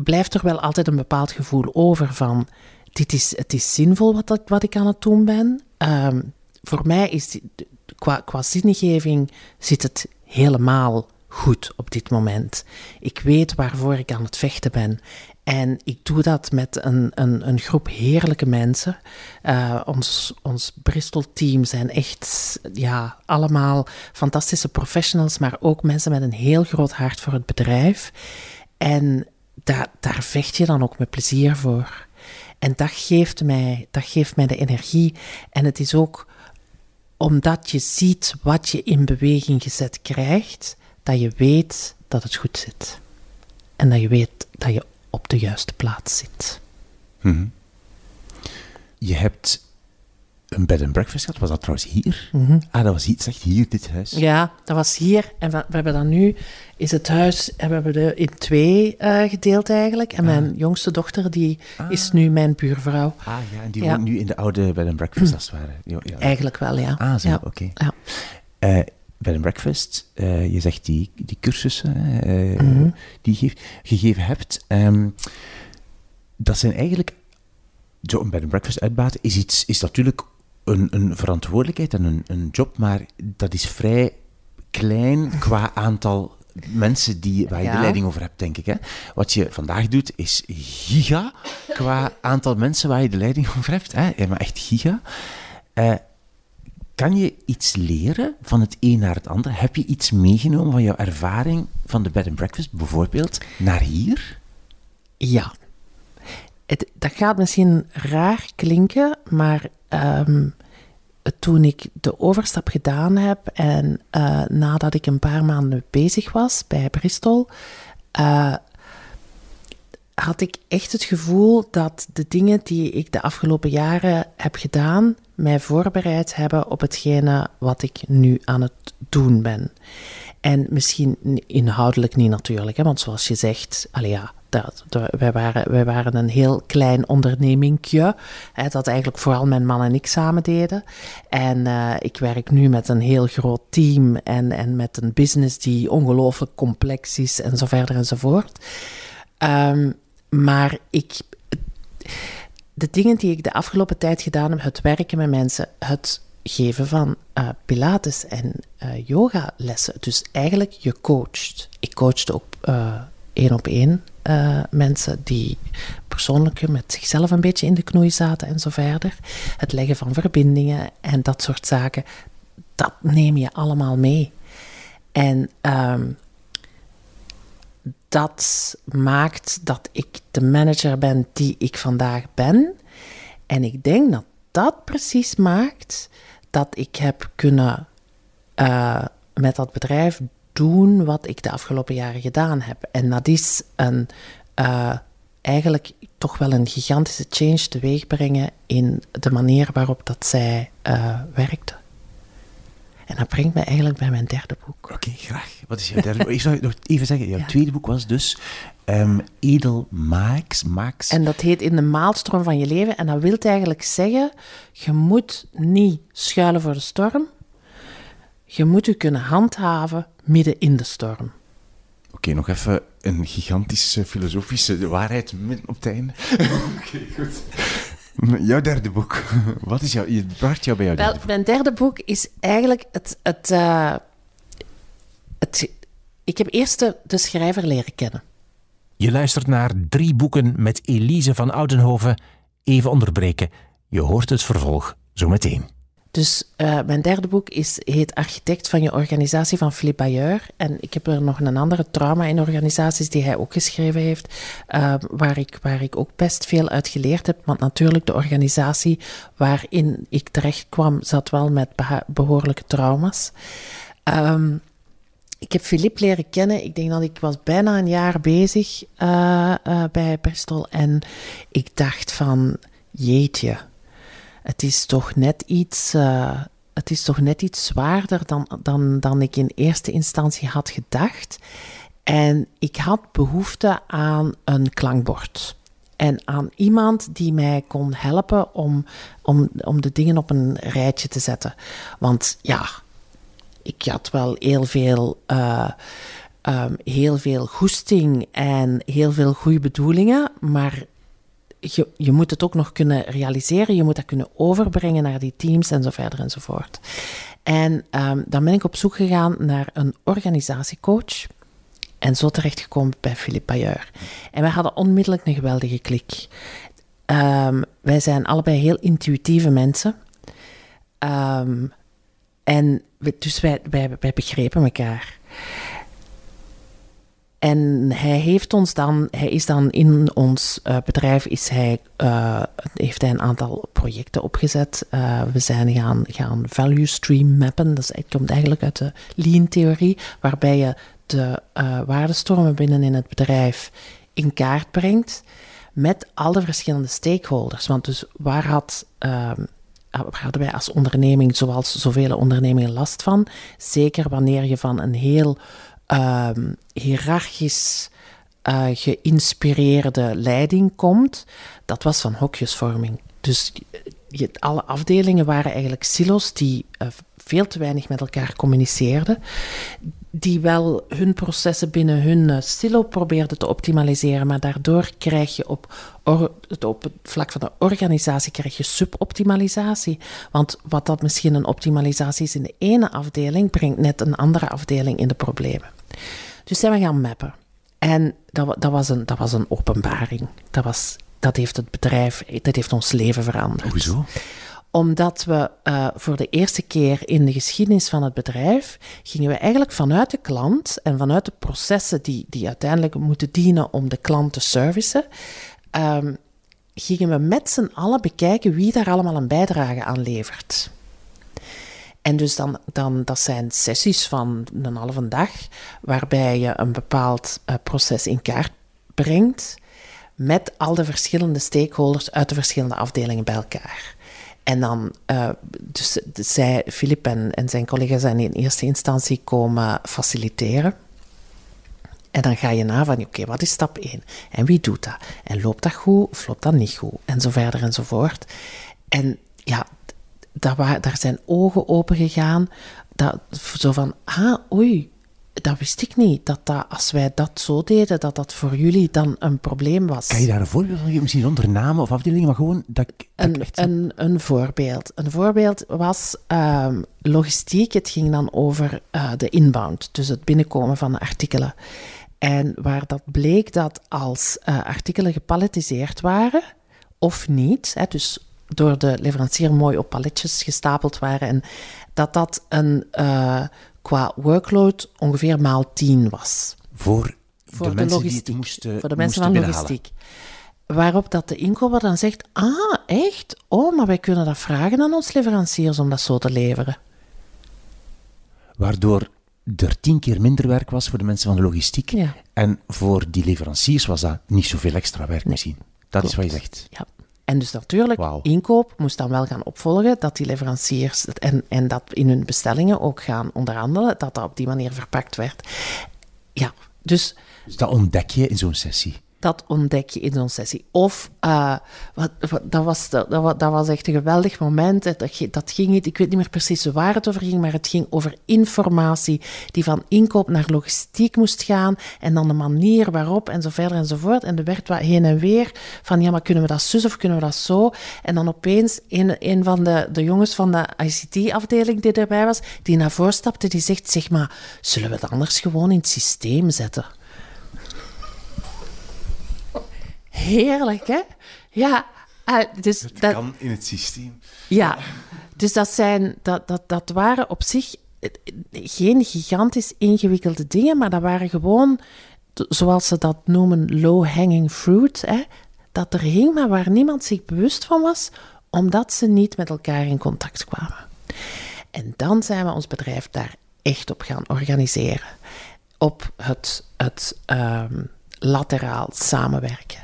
blijft er wel altijd een bepaald gevoel over van dit is, het is zinvol wat, wat ik aan het doen ben. Um, voor mij is qua, qua zingeving zit het helemaal goed op dit moment. Ik weet waarvoor ik aan het vechten ben. En ik doe dat met een, een, een groep heerlijke mensen. Uh, ons, ons Bristol-team zijn echt ja, allemaal fantastische professionals, maar ook mensen met een heel groot hart voor het bedrijf. En daar, daar vecht je dan ook met plezier voor. En dat geeft, mij, dat geeft mij de energie. En het is ook omdat je ziet wat je in beweging gezet krijgt, dat je weet dat het goed zit. En dat je weet dat je op de juiste plaats zit. Mm-hmm. Je hebt een bed and breakfast gehad. Was dat trouwens hier? Mm-hmm. Ah, dat was hier, zeg hier, dit huis. Ja, dat was hier. En we, we hebben dan nu, is het huis, en we hebben in twee uh, gedeeld eigenlijk. En ah. mijn jongste dochter, die ah. is nu mijn buurvrouw. Ah ja, en die ja. woont nu in de oude bed and breakfast als het ware. Ja, ja. Eigenlijk wel, ja. Ah, zo, oké. Okay. Ja. Uh, bed and breakfast, eh, je zegt die, die cursussen uh, die je gegeven hebt, ehm, dat zijn eigenlijk, zo'n bed and breakfast uitbaten is, iets, is natuurlijk een, een verantwoordelijkheid en een, een job, maar dat is vrij klein qua aantal mensen die, waar je de leiding over hebt, denk ik. Hè? Wat je vandaag doet, is giga qua aantal mensen waar je de leiding over hebt. Hè? Ja, maar echt giga. Uh, kan je iets leren van het een naar het ander? Heb je iets meegenomen van jouw ervaring van de bed and breakfast bijvoorbeeld naar hier? Ja. Het, dat gaat misschien raar klinken, maar ehm, toen ik de overstap gedaan heb en uh, nadat ik een paar maanden bezig was bij Bristol, uh, had ik echt het gevoel dat de dingen die ik de afgelopen jaren heb gedaan, mij voorbereid hebben op hetgene wat ik nu aan het doen ben. En misschien inhoudelijk niet natuurlijk, hè, want zoals je zegt, allee ja, dat, wij, waren, waren een heel klein ondernemingje, hè, dat eigenlijk vooral mijn man en ik samen deden. En uh, ik werk nu met een heel groot team en, en met een business die ongelooflijk complex is en zo verder enzovoort. Um, maar ik, de dingen die ik de afgelopen tijd gedaan heb, het werken met mensen, het geven van uh, pilates en uh, yogalessen. Dus eigenlijk, je coacht. Ik coachte ook één op één mensen die persoonlijk met zichzelf een beetje in de knoei zaten en zo verder. Het leggen van verbindingen en dat soort zaken, dat neem je allemaal mee. En um, dat maakt dat ik de manager ben die ik vandaag ben. En ik denk dat dat precies maakt dat ik heb kunnen uh, met dat bedrijf doen wat ik de afgelopen jaren gedaan heb. En dat is een, uh, eigenlijk toch wel een gigantische change teweeg brengen in de manier waarop dat zij uh, werkte. En dat brengt me eigenlijk bij mijn derde boek. Oké, graag. Wat is jouw derde boek? Ik zou nog even zeggen, jouw tweede boek was dus um, Edel Max, Max. En dat heet In de maalstroom van je leven. En dat wil eigenlijk zeggen, je moet niet schuilen voor de storm. Je moet je kunnen handhaven midden in de storm. Oké, nog even een gigantische filosofische waarheid midden op het einde. Oké, goed. Jouw derde boek. Wat is jouw... Je bracht jou bij jouw derde Wel, Mijn derde boek is eigenlijk het... het, uh, het ik heb eerst de, de schrijver leren kennen. Je luistert naar drie boeken met Elise van Oudenhoven. Even onderbreken. Je hoort het vervolg zo meteen. Dus uh, mijn derde boek is, heet Architect van je organisatie van Philippe Bayeur. En ik heb er nog een andere trauma in organisaties die hij ook geschreven heeft, uh, waar, ik, waar ik ook best veel uit geleerd heb. Want natuurlijk, de organisatie waarin ik terecht kwam, zat wel met behoorlijke trauma's. Um, ik heb Philippe leren kennen. Ik denk dat ik was bijna een jaar bezig uh, bij Bristol. En ik dacht van, jeetje het is toch net iets, uh, het is toch net iets zwaarder dan, dan, dan ik in eerste instantie had gedacht. En ik had behoefte aan een klankbord. En aan iemand die mij kon helpen om, om, om de dingen op een rijtje te zetten. Want ja, ik had wel heel veel, uh, um, heel veel goesting en heel veel goede bedoelingen. Maar je, je moet het ook nog kunnen realiseren, je moet dat kunnen overbrengen naar die teams en zo verder enzovoort. En um, dan ben ik op zoek gegaan naar een organisatiecoach. En zo terechtgekomen bij Philippe Bayeur. En wij hadden onmiddellijk een geweldige klik. Um, wij zijn allebei heel intuïtieve mensen. Um, en dus wij, wij, wij begrepen elkaar. En hij heeft ons dan, hij is dan in ons uh, bedrijf, is hij, uh, heeft hij een aantal projecten opgezet. Uh, we zijn gaan, gaan value stream mappen. Dat komt eigenlijk uit de lean-theorie, waarbij je de waardestromen binnen in het bedrijf in kaart brengt met alle verschillende stakeholders. Want dus waar had ehm, hadden wij als onderneming, zoals zoveel ondernemingen, last van? Zeker wanneer je van een heel um, hiërarchisch uh, geïnspireerde leiding komt, dat was van hokjesvorming. Dus je, alle afdelingen waren eigenlijk silo's die uh, veel te weinig met elkaar communiceerden, die wel hun processen binnen hun uh, silo probeerden te optimaliseren, maar daardoor krijg je op, op het vlak van de organisatie krijg je suboptimalisatie. Want wat dat misschien een optimalisatie is in de ene afdeling, brengt net een andere afdeling in de problemen. Dus zijn we gaan mappen. En dat, dat, was, een, dat was een openbaring. Dat, was, dat heeft het bedrijf, dat heeft ons leven veranderd. Hoezo? Omdat we uh, voor de eerste keer in de geschiedenis van het bedrijf gingen we eigenlijk vanuit de klant en vanuit de processen die, die uiteindelijk moeten dienen om de klant te servicen, um, gingen we met z'n allen bekijken wie daar allemaal een bijdrage aan levert. En dus dan, dan, dat zijn sessies van een halve dag, waarbij je een bepaald uh, proces in kaart brengt met al de verschillende stakeholders uit de verschillende afdelingen bij elkaar. En dan, uh, dus, dus zij, Filip en, en zijn collega's zijn in eerste instantie komen faciliteren. En dan ga je na van, oké, wat is stap 1? En wie doet dat? En loopt dat goed of loopt dat niet goed? En zo verder en zo voort. En ja, daar, daar zijn ogen open gegaan. Dat, zo van, ah, oei, dat wist ik niet. Dat, dat als wij dat zo deden, dat dat voor jullie dan een probleem was. Kan je daar een voorbeeld van geven? Misschien zonder namen of afdelingen, maar gewoon dat, dat een, echt... een, een voorbeeld. Een voorbeeld was um, logistiek. Het ging dan over uh, de inbound, dus het binnenkomen van de artikelen. En waar dat bleek dat als uh, artikelen gepalletiseerd waren, of niet, hè, dus door de leverancier mooi op paletjes gestapeld waren, en dat dat een... Uh, qua workload ongeveer maal 10 was. Voor, voor de, de mensen logistiek. die het moesten Voor de mensen van logistiek. Waarop dat de inkoper dan zegt, ah, echt? Oh, maar wij kunnen dat vragen aan ons leveranciers om dat zo te leveren. Waardoor er tien keer minder werk was voor de mensen van de logistiek. Ja. En voor die leveranciers was dat niet zoveel extra werk nee. misschien. Dat Klopt. is wat je zegt. Ja. En dus natuurlijk, wow. inkoop moest dan wel gaan opvolgen dat die leveranciers en, en dat in hun bestellingen ook gaan onderhandelen, dat dat op die manier verpakt werd. Ja, dus... Dus dat ontdek je in zo'n sessie? Dat ontdek je in zo'n sessie. Of, uh, wat, dat, was, dat, dat, was echt een geweldig moment. Dat, dat ging niet, ik weet niet meer precies waar het over ging, maar het ging over informatie die van inkoop naar logistiek moest gaan. En dan de manier waarop en zo verder en zo voort. En er werd wat heen en weer van, ja, maar kunnen we dat zus of kunnen we dat zo? En dan opeens een, een van de, de jongens van de ICT-afdeling die erbij was, die naar voren stapte, die zegt, zeg maar, zullen we het anders gewoon in het systeem zetten? Heerlijk, hè? Ja. Uh, dus het dat kan in het systeem. Ja, dus dat, zijn, dat, dat, dat waren op zich geen gigantisch ingewikkelde dingen, maar dat waren gewoon, zoals ze dat noemen, low-hanging fruit. Hè? Dat er hing, maar waar niemand zich bewust van was, omdat ze niet met elkaar in contact kwamen. En dan zijn we ons bedrijf daar echt op gaan organiseren. Op het, het um, lateraal samenwerken.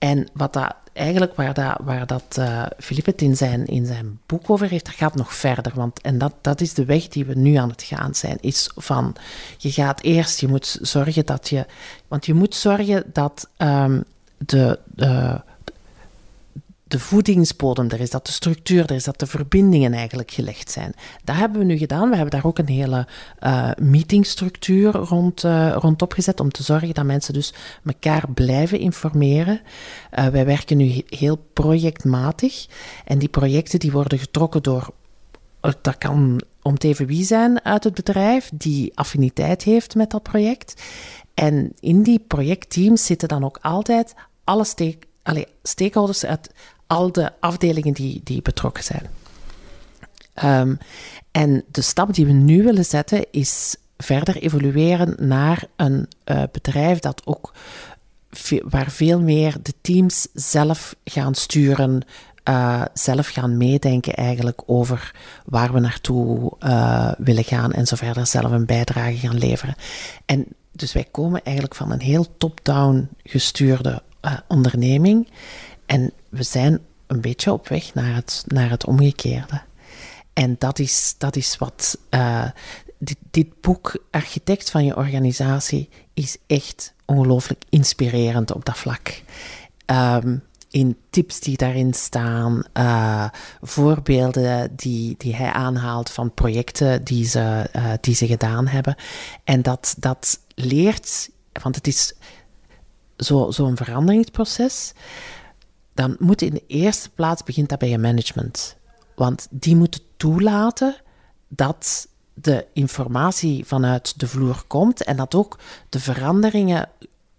En wat dat eigenlijk waar dat, waar dat uh, het in zijn, in zijn boek over heeft, dat gaat nog verder. Want, en dat, dat is de weg die we nu aan het gaan zijn. Is van, je gaat eerst, je moet zorgen dat je... Want je moet zorgen dat um, de, de, de voedingsbodem er is, dat de structuur er is, dat de verbindingen eigenlijk gelegd zijn. Dat hebben we nu gedaan. We hebben daar ook een hele uh, meetingstructuur rond, uh, rond opgezet om te zorgen dat mensen dus elkaar blijven informeren. Uh, wij werken nu heel projectmatig en die projecten die worden getrokken door, dat kan om te even wie zijn uit het bedrijf, die affiniteit heeft met dat project. En in die projectteams zitten dan ook altijd alle steek, allee, stakeholders uit al de afdelingen die, die betrokken zijn. Um, en de stap die we nu willen zetten is verder evolueren naar een uh, bedrijf dat ook waar veel meer de teams zelf gaan sturen, uh, zelf gaan meedenken eigenlijk over waar we naartoe uh, willen gaan en zo verder zelf een bijdrage gaan leveren. En dus wij komen eigenlijk van een heel top-down gestuurde onderneming en we zijn een beetje op weg naar het, naar het omgekeerde. En dat is, dat is wat uh, dit, boek, Architect van je organisatie, is echt ongelooflijk inspirerend op dat vlak. Um, in tips die daarin staan, uh, voorbeelden die, die hij aanhaalt van projecten die ze, uh, die ze gedaan hebben. En dat, dat leert, want het is zo'n zo veranderingsproces, dan moet in de eerste plaats begint dat bij je management. Want die moeten toelaten dat de informatie vanuit de vloer komt en dat ook de veranderingen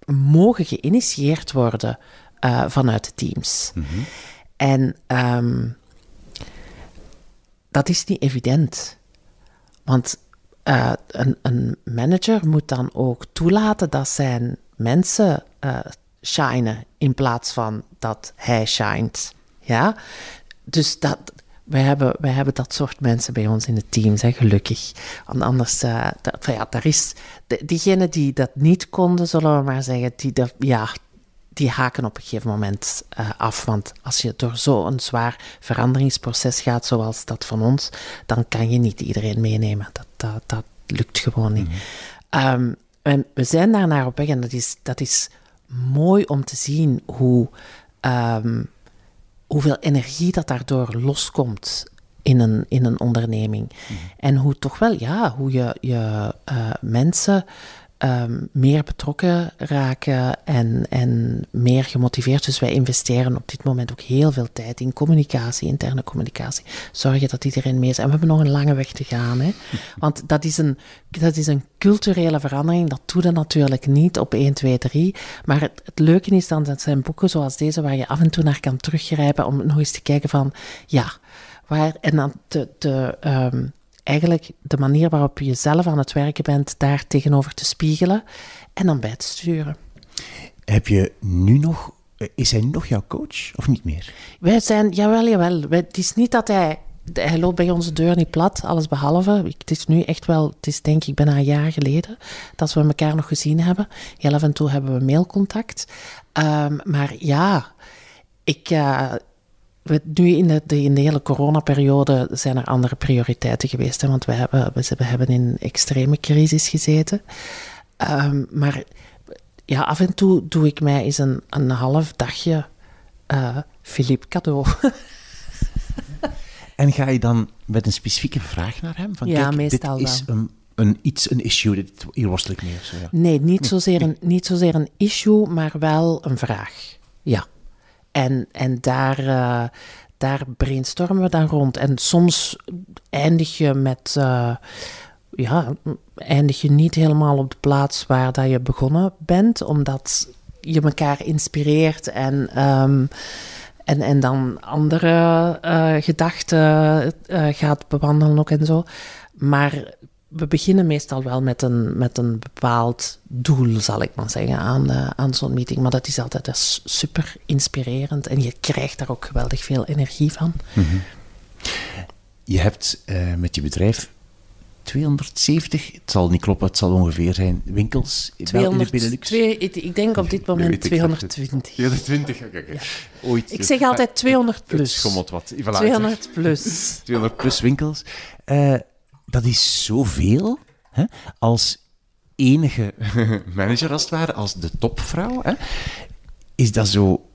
mogen geïnitieerd worden uh, vanuit de teams. Mm -hmm. En um, dat is niet evident. Want uh, een, een, manager moet dan ook toelaten dat zijn mensen uh, shinen in plaats van dat hij shined. Ja? Dus dat, wij hebben, wij hebben dat soort mensen bij ons in het team, hè, gelukkig. Want anders, uh, dat, ja, daar is... De, diegenen die dat niet konden, zullen we maar zeggen, die, de, ja, die haken op een gegeven moment uh, af. Want als je door zo'n zwaar veranderingsproces gaat, zoals dat van ons, dan kan je niet iedereen meenemen. Dat, dat, dat lukt gewoon niet. Mm um, en we zijn daar naar op weg en dat is, dat is mooi om te zien hoe... Um, hoeveel energie dat daardoor loskomt in een, in een onderneming. Mm. En hoe toch wel, ja, hoe je, je uh, mensen um, meer betrokken raken en, en meer gemotiveerd. Dus wij investeren op dit moment ook heel veel tijd in communicatie, interne communicatie. Zorgen dat iedereen mee is. En we hebben nog een lange weg te gaan. Hè? Want dat is, een, dat is een culturele verandering. Dat doet het natuurlijk niet op 1, 2, 3. Maar het, het leuke is dan, dat zijn boeken zoals deze waar je af en toe naar kan teruggrijpen om nog eens te kijken van, ja, waar, en dan te, te um, eigenlijk de manier waarop je zelf aan het werken bent, daar tegenover te spiegelen en dan bij te sturen. Heb je nu nog, is hij nog jouw coach of niet meer? Wij zijn, jawel, jawel. Het is niet dat hij, hij loopt bij onze deur niet plat, alles behalve. Het is nu echt wel, het is denk ik bijna een jaar geleden dat we elkaar nog gezien hebben. Heel af en toe hebben we mailcontact. Um, maar ja, ik, uh, nu in de, in de hele coronaperiode zijn er andere prioriteiten geweest. Hè, want we hebben, we hebben in extreme crisis gezeten. Um, maar ja, af en toe doe ik mij eens een, een half dagje uh, Philippe cadeau. en ga je dan met een specifieke vraag naar hem? Van, ja, kijk, meestal dit is Een, een, iets, een issue, dit, hier worstel ik mee. Zo, ja. Nee, niet zozeer, een, niet zozeer een issue, maar wel een vraag. Ja. En, en daar, uh, daar brainstormen we dan rond. En soms eindig je met. Uh, ja, eindig je niet helemaal op de plaats waar dat je begonnen bent, omdat je elkaar inspireert en, um, en, en dan andere uh, gedachten gaat bewandelen ook en zo. Maar we beginnen meestal wel met een, met een bepaald doel, zal ik maar zeggen, aan, uh, aan zo'n meeting. Maar dat is altijd dus super inspirerend en je krijgt daar ook geweldig veel energie van. Mm -hmm. Je hebt uh, met je bedrijf 270, het zal niet kloppen, het zal ongeveer zijn, winkels 200, in de Benelux. Twee, ik denk op dit moment nee, 220. 220, kijk, kijk. Ja. Ooit. Ik zeg altijd 200 plus. Het schommelt wat. Voilà, 200 plus. 200 plus winkels. Uh, dat is zoveel hè, als enige manager, als het ware, als de topvrouw. Hè. Is dat zo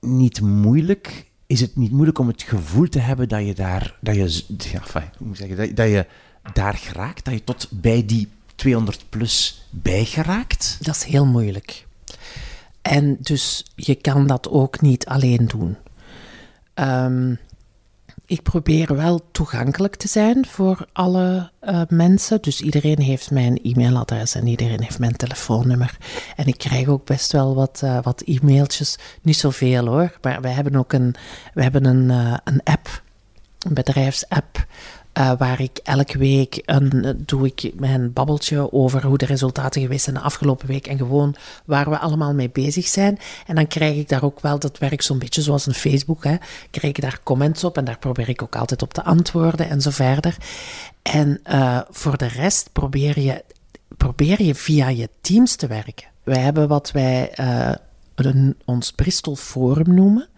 niet moeilijk? Is het niet moeilijk om het gevoel te hebben dat je daar, dat je, ja, hoe moet ik zeggen, dat, dat je daar geraakt, dat je tot bij die 200 plus bijgeraakt? Dat is heel moeilijk. En dus je kan dat ook niet alleen doen. Um, ik probeer wel toegankelijk te zijn voor alle uh, mensen. Dus iedereen heeft mijn e-mailadres en iedereen heeft mijn telefoonnummer. En ik krijg ook best wel wat, uh, wat e-mailtjes. Niet zoveel hoor, maar we hebben ook een, we hebben een, uh, een app, een bedrijfsapp. Uh, waar ik elke week een, doe ik mijn babbeltje over hoe de resultaten geweest zijn de afgelopen week en gewoon waar we allemaal mee bezig zijn. En dan krijg ik daar ook wel, dat werkt zo'n beetje zoals een Facebook, hè, krijg ik daar comments op en daar probeer ik ook altijd op te antwoorden en zo verder. En uh, voor de rest probeer je, probeer je via je teams te werken. Wij hebben wat wij uh, ons Bristol Forum noemen.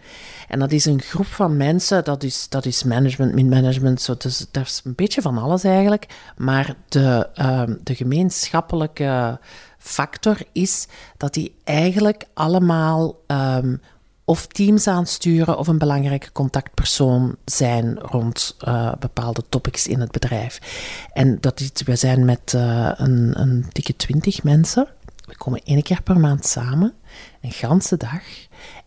En dat is een groep van mensen, dat is, dat is management, min-management, dus, dat is een beetje van alles eigenlijk. Maar de, um, de gemeenschappelijke factor is dat die eigenlijk allemaal um, of teams aansturen of een belangrijke contactpersoon zijn rond uh, bepaalde topics in het bedrijf. En dat is, we zijn met uh, een, een dikke twintig mensen. We komen één keer per maand samen, een ganse dag.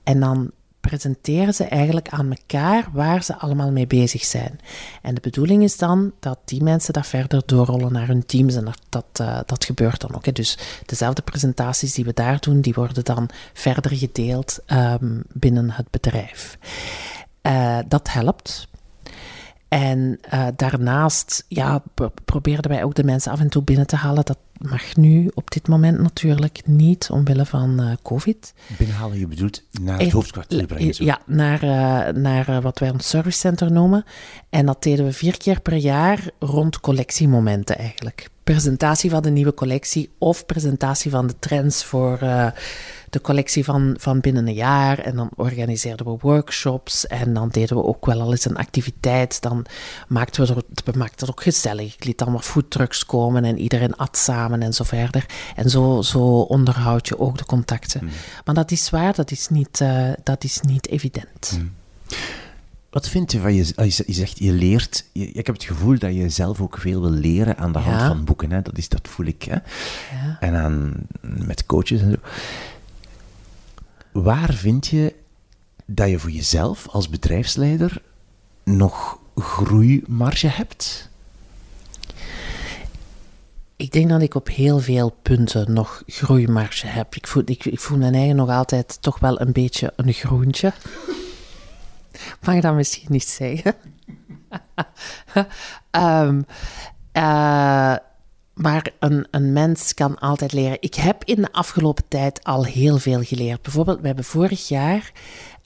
En dan presenteren ze eigenlijk aan elkaar waar ze allemaal mee bezig zijn. En de bedoeling is dan dat die mensen dat verder doorrollen naar hun teams en dat, dat, dat gebeurt dan ook. Hè. Dus dezelfde presentaties die we daar doen, die worden dan verder gedeeld um, binnen het bedrijf. Uh, dat helpt. En uh, daarnaast ja, probeerden wij ook de mensen af en toe binnen te halen. Dat mag nu op dit moment natuurlijk niet, omwille van uh, COVID. Binnenhalen, je bedoelt naar het hoofdkwartier brengen? Zo. Ja, naar, uh, naar wat wij ons servicecenter noemen. En dat deden we vier keer per jaar rond collectiemomenten eigenlijk. Presentatie van de nieuwe collectie of presentatie van de trends voor de collectie van, van binnen een jaar. En dan organiseerden we workshops. En dan deden we ook wel al eens een activiteit. Dan maakten we, het, we maakten het ook gezellig. Ik liet allemaal foodtrucks komen en iedereen at samen en zo verder. En zo, zo onderhoud je ook de contacten. Mm. Maar dat is waar, dat is niet, uh, dat is niet evident. Mm. Wat vind je van je, je zegt, je leert, je, ik heb het gevoel dat je zelf ook veel wil leren aan de hand ja. van boeken. Hè? Dat, is, dat voel ik. Hè? Ja. En aan, met coaches en zo waar vind je dat je voor jezelf als bedrijfsleider nog groeimarge hebt? Ik denk dat ik op heel veel punten nog groeimarge heb. Ik voel, ik, ik voel mijn eigen nog altijd toch wel een beetje een groentje. Mag ik dat misschien niet zeggen? um, uh, maar een, een mens kan altijd leren. Ik heb in de afgelopen tijd al heel veel geleerd. Bijvoorbeeld, we hebben vorig jaar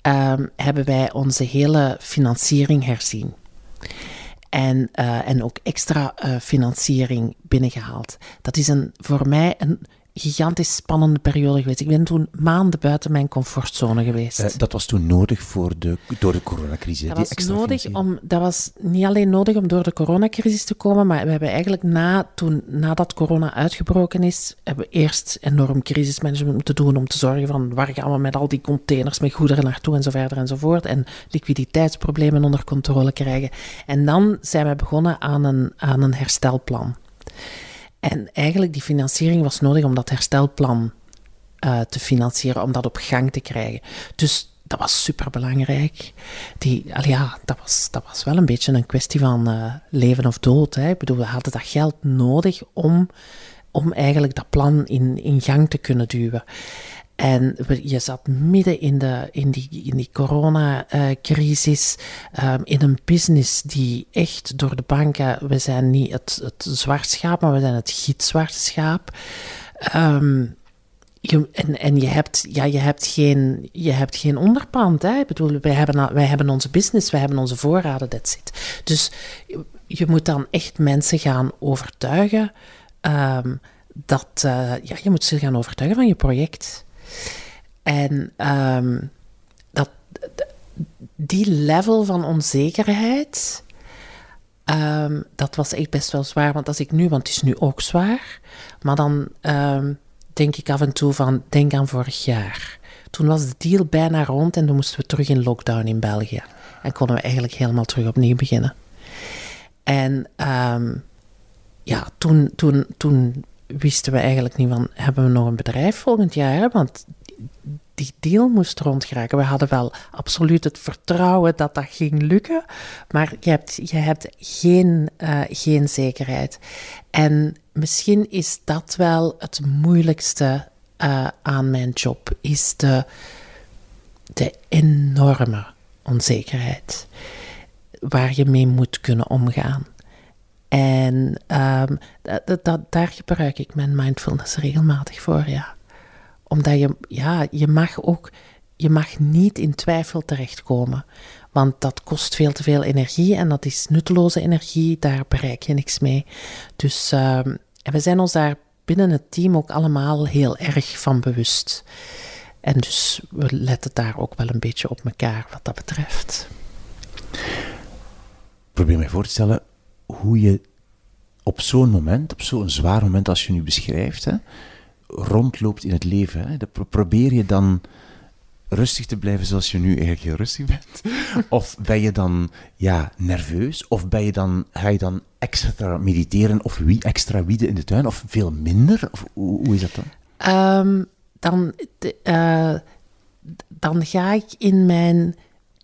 um, hebben wij onze hele financiering herzien. En, uh, en ook extra uh, financiering binnengehaald. Dat is een, voor mij een gigantisch spannende periode geweest. Ik ben toen maanden buiten mijn comfortzone geweest. Uh, dat was toen nodig voor de, door de coronacrisis? Dat die was, extra nodig om, dat was niet alleen nodig om door de coronacrisis te komen, maar we hebben eigenlijk na, toen, nadat corona uitgebroken is, hebben we eerst enorm crisismanagement moeten doen om te zorgen van waar gaan we met al die containers met goederen naartoe en zo verder enzovoort. En liquiditeitsproblemen onder controle krijgen. En dan zijn we begonnen aan een, aan een herstelplan. En eigenlijk die financiering was nodig om dat herstelplan uh, te financieren, om dat op gang te krijgen. Dus dat was superbelangrijk. Die, ja, dat was, dat was wel een beetje een kwestie van uh, leven of dood. Hè. Ik bedoel, we hadden dat geld nodig om, om eigenlijk dat plan in, in gang te kunnen duwen. En je zat midden in, de, in die, in die coronacrisis, um, in een business die echt door de banken, we zijn niet het, het zwart schaap, maar we zijn het gitzwarte schaap. Je, en, en je hebt, ja, je hebt geen, je hebt geen onderpand. Hè? Ik bedoel, wij hebben, wij hebben onze business, wij hebben onze voorraden, that's it. Dus je moet dan echt mensen gaan overtuigen um, dat, uh, ja, je moet ze gaan overtuigen van je project. En um, dat, die level van onzekerheid, um, dat was echt best wel zwaar. Want als ik nu, want het is nu ook zwaar, maar dan um, denk ik af en toe van, denk aan vorig jaar. Toen was de deal bijna rond en toen moesten we terug in lockdown in België. En konden we eigenlijk helemaal terug opnieuw beginnen. En ja, toen, toen, toen wisten we eigenlijk niet van, hebben we nog een bedrijf volgend jaar? Want die deal moest rondgeraken. We hadden wel absoluut het vertrouwen dat dat ging lukken, maar je hebt, je hebt geen, uh, geen zekerheid. En misschien is dat wel het moeilijkste uh, aan mijn job, is de, de enorme onzekerheid waar je mee moet kunnen omgaan. En um, dat, daar gebruik ik mijn mindfulness regelmatig voor, ja. Omdat je, ja, je mag ook, je mag niet in twijfel terechtkomen. Want dat kost veel te veel energie en dat is nutteloze energie, daar bereik je niks mee. Dus um, en we zijn ons daar binnen het team ook allemaal heel erg van bewust. En dus we letten daar ook wel een beetje op elkaar wat dat betreft. Probeer mij voor te stellen hoe je op zo'n moment, op zo'n zwaar moment als je nu beschrijft, hè, rondloopt in het leven. Hè, probeer je dan rustig te blijven zoals je nu eigenlijk heel rustig bent? Of ben je dan ja, nerveus? Of ben je dan, ga je dan extra mediteren of wie, extra wieden in de tuin? Of veel minder? Of hoe, hoe is dat dan? Ehm, dan, de- eh, dan ga ik in mijn,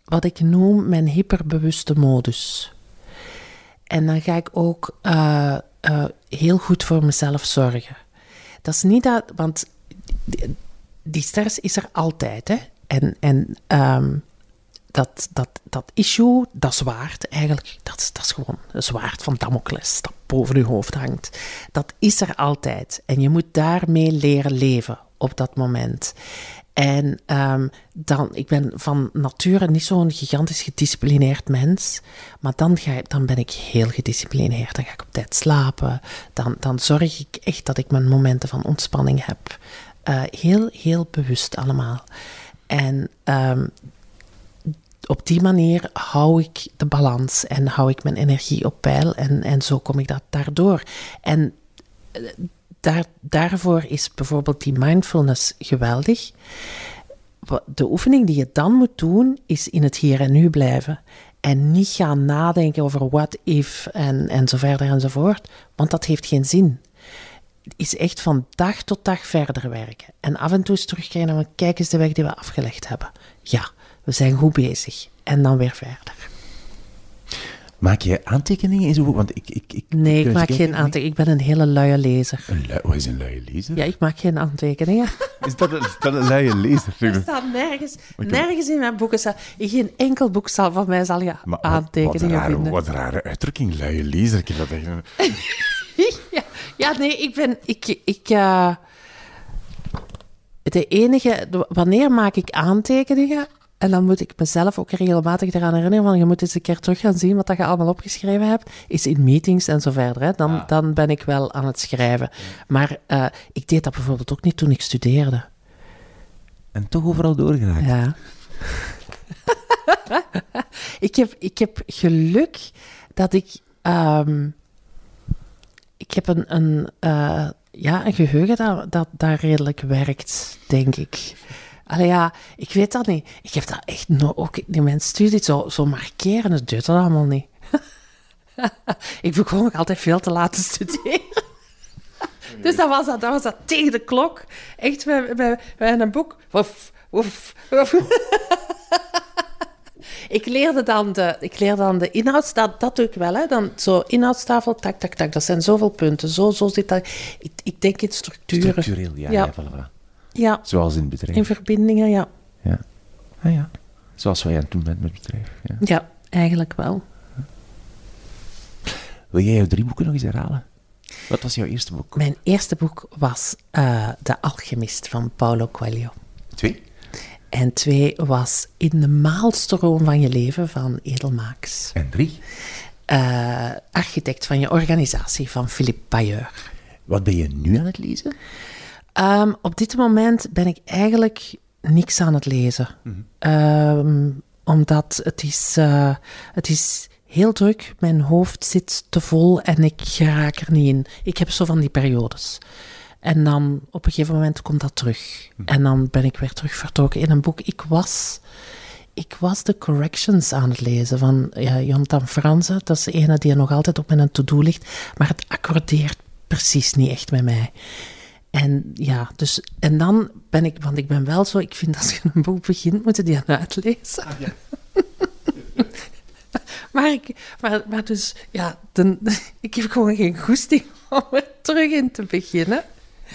wat ik noem, mijn hyperbewuste modus. En dan ga ik ook eh, eh, heel goed voor mezelf zorgen. Dat is niet dat, want die, stress is er altijd. Hè? En, en ehm, dat, dat, dat issue, dat zwaard, eigenlijk, dat is, dat is gewoon een zwaard van Damocles dat boven je hoofd hangt. Dat is er altijd. En je moet daarmee leren leven op dat moment. En ehm, dan, ik ben van nature niet zo'n gigantisch gedisciplineerd mens, maar dan, ga, dan ben ik heel gedisciplineerd. Dan ga ik op tijd slapen. Dan, dan zorg ik echt dat ik mijn momenten van ontspanning heb. Eh, heel, heel bewust allemaal. En ehm, op die manier hou ik de balans en hou ik mijn energie op peil en, en zo kom ik dat daardoor. En eh, daar, daarvoor is bijvoorbeeld die mindfulness geweldig. De oefening die je dan moet doen, is in het hier en nu blijven. En niet gaan nadenken over what if en, en zo verder enzovoort, want dat heeft geen zin. Het is echt van dag tot dag verder werken. En af en toe eens terugkijken naar, kijk eens de weg die we afgelegd hebben. Ja, we zijn goed bezig. En dan weer verder. Maak je aantekeningen in zo'n boek? Want ik, ik, ik, Nee, ik maak geen aantekeningen. Ik ben een hele luie lezer. Een lui, wat is een luie lezer? Ja, ik maak geen aantekeningen. Is, dat een, is dat een luie lezer? Er staat nergens, nergens in mijn boeken. staat- In geen enkel boek zal, van mij zal je Maar wat- aantekeningen wat, rare, vinden. Wat een rare uitdrukking, luie lezer. Ik heb dat echt... ja, ja, nee, ik ben. Ik, ik, eh, de enige. Wanneer maak ik aantekeningen? En dan moet ik mezelf ook regelmatig eraan herinneren: van je moet eens een keer terug gaan zien wat dat je allemaal opgeschreven hebt. Is in meetings en zo verder. Hè. Dan, dan ben ik wel aan het schrijven. Maar eh, ik deed dat bijvoorbeeld ook niet toen ik studeerde. En toch overal doorgeraakt. Ja. ik, heb, ik heb geluk dat ik. ehm, ik heb een, een, eh, ja, een geheugen dat, dat daar redelijk werkt, denk ik. Allee, ja, ik weet dat niet. Ik heb dat echt no ook in mijn studie zo, zo markeren, dat doet dat allemaal niet. ik begon ook altijd veel te laten studeren. Dus dat was dat, dat was dat tegen de klok. Echt, hadden een boek. Woef, woef, woef. ik, leerde dan de, ik leerde dan de inhoud, dat, dat doe ik wel. Hè. Dan zo inhoudstafel, tak, tak, tak. Dat zijn zoveel punten. Zo, zo zit dat. Ik, ik denk in structuren. Structureel, ja. Ja. ja. voilà. Ja, Zoals in het bedrijf. in verbindingen, ja. Ja. Ah, ja. Zoals wij aan het doen bent met het bedrijf. Ja. Ja, eigenlijk wel. Wil jij jouw drie boeken nog eens herhalen? Wat was jouw eerste boek? Mijn eerste boek was eh, De Alchemist van Paulo Coelho. Twee? En twee was In de maalstroom van je leven van Edelmaaks. En drie? Eh, architect van je organisatie van Philippe Bayeur. Wat ben je nu aan het lezen? Ehm, op dit moment ben ik eigenlijk niks aan het lezen. Ehm, omdat het is, eh, het is heel druk, mijn hoofd zit te vol en ik raak er niet in. Ik heb zo van die periodes. En dan op een gegeven moment komt dat terug. En dan ben ik weer terug vertrokken in een boek. Ik was, ik was de corrections aan het lezen van ja, Jonathan Franzen. Dat is de ene die nog altijd op mijn to-do ligt. Maar het accordeert precies niet echt met mij. En ja, dus, en dan ben ik, want ik ben wel zo, ik vind als je een boek begint, moet je die aan uitlezen. maar, ik, maar, maar dus, ja, dan, ik heb gewoon geen goesting om er terug in te beginnen.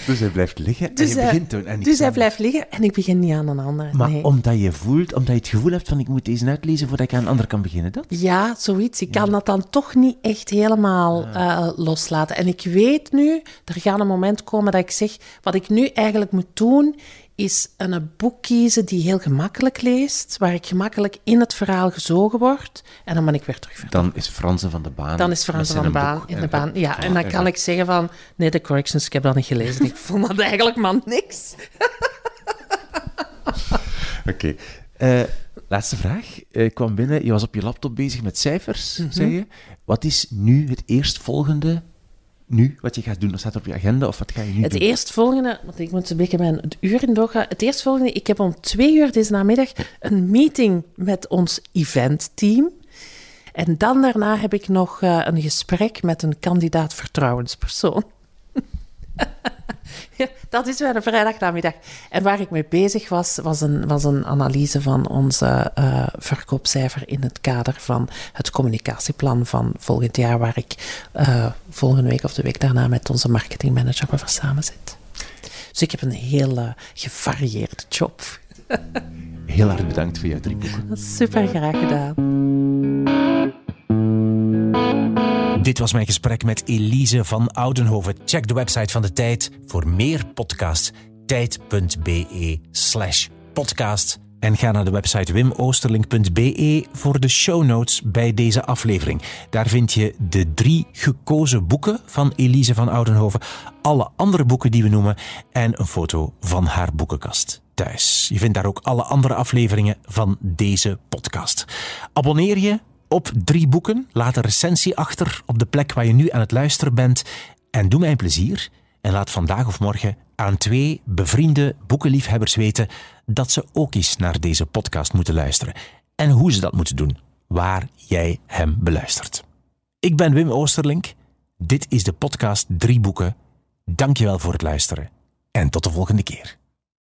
Dus hij blijft liggen Dus, en je hij- begint toen. En ik dus hij blijft liggen en ik begin niet aan een andere. Maar nee. omdat je voelt, omdat je het gevoel hebt van ik moet deze uitlezen voordat ik aan een ander kan beginnen, dat? Ja, zoiets. Ik kan dat dan toch niet echt helemaal eh, loslaten. En ik weet nu, er gaat een moment komen dat ik zeg, wat ik nu eigenlijk moet doen, is een boek kiezen die heel gemakkelijk leest, waar ik gemakkelijk in het verhaal gezogen word, en dan ben ik weer terug verder. Dan is Fransen van de baan. Dan is Frans van de baan, in de baan. Ja, en dan kan ik zeggen van, nee, de corrections, ik heb dat niet gelezen. Ik vond dat eigenlijk maar niks. Oké. Eh, laatste vraag. Eh, Ik kwam binnen, je was op je laptop bezig met cijfers, zei je. Wat is nu het eerstvolgende nu wat je gaat doen? Wat staat op je agenda of wat ga je nu Het doen? eerstvolgende, want ik moet een beetje mijn het uur in doorgaan. Het eerstvolgende, ik heb om twee uur deze namiddag een meeting met ons eventteam. En dan daarna heb ik nog eh, een gesprek met een kandidaat vertrouwenspersoon. ja, dat is wel een vrijdagnamiddag. En waar ik mee bezig was, was een, was een analyse van onze eh, verkoopcijfer in het kader van het communicatieplan van volgend jaar, waar ik eh, volgende week of de week daarna met onze marketingmanager over samen zit. Dus ik heb een heel eh, gevarieerde job. Heel erg bedankt voor jouw drie boeken. Super graag gedaan. Dit was mijn gesprek met Elise van Oudenhoven. Check de website van de Tijd voor meer podcasts. tijd.be slash podcast. En ga naar de website wimoosterlink.be voor de show notes bij deze aflevering. Daar vind je de drie gekozen boeken van Elise van Oudenhoven, alle andere boeken die we noemen en een foto van haar boekenkast thuis. Je vindt daar ook alle andere afleveringen van deze podcast. Abonneer je op drie boeken, laat een recensie achter op de plek waar je nu aan het luisteren bent en doe mij een plezier en laat vandaag of morgen aan twee bevriende boekenliefhebbers weten dat ze ook eens naar deze podcast moeten luisteren. En hoe ze dat moeten doen, waar jij hem beluistert. Ik ben Wim Oosterlink. Dit is de podcast Drie Boeken. Dankjewel voor het luisteren en tot de volgende keer.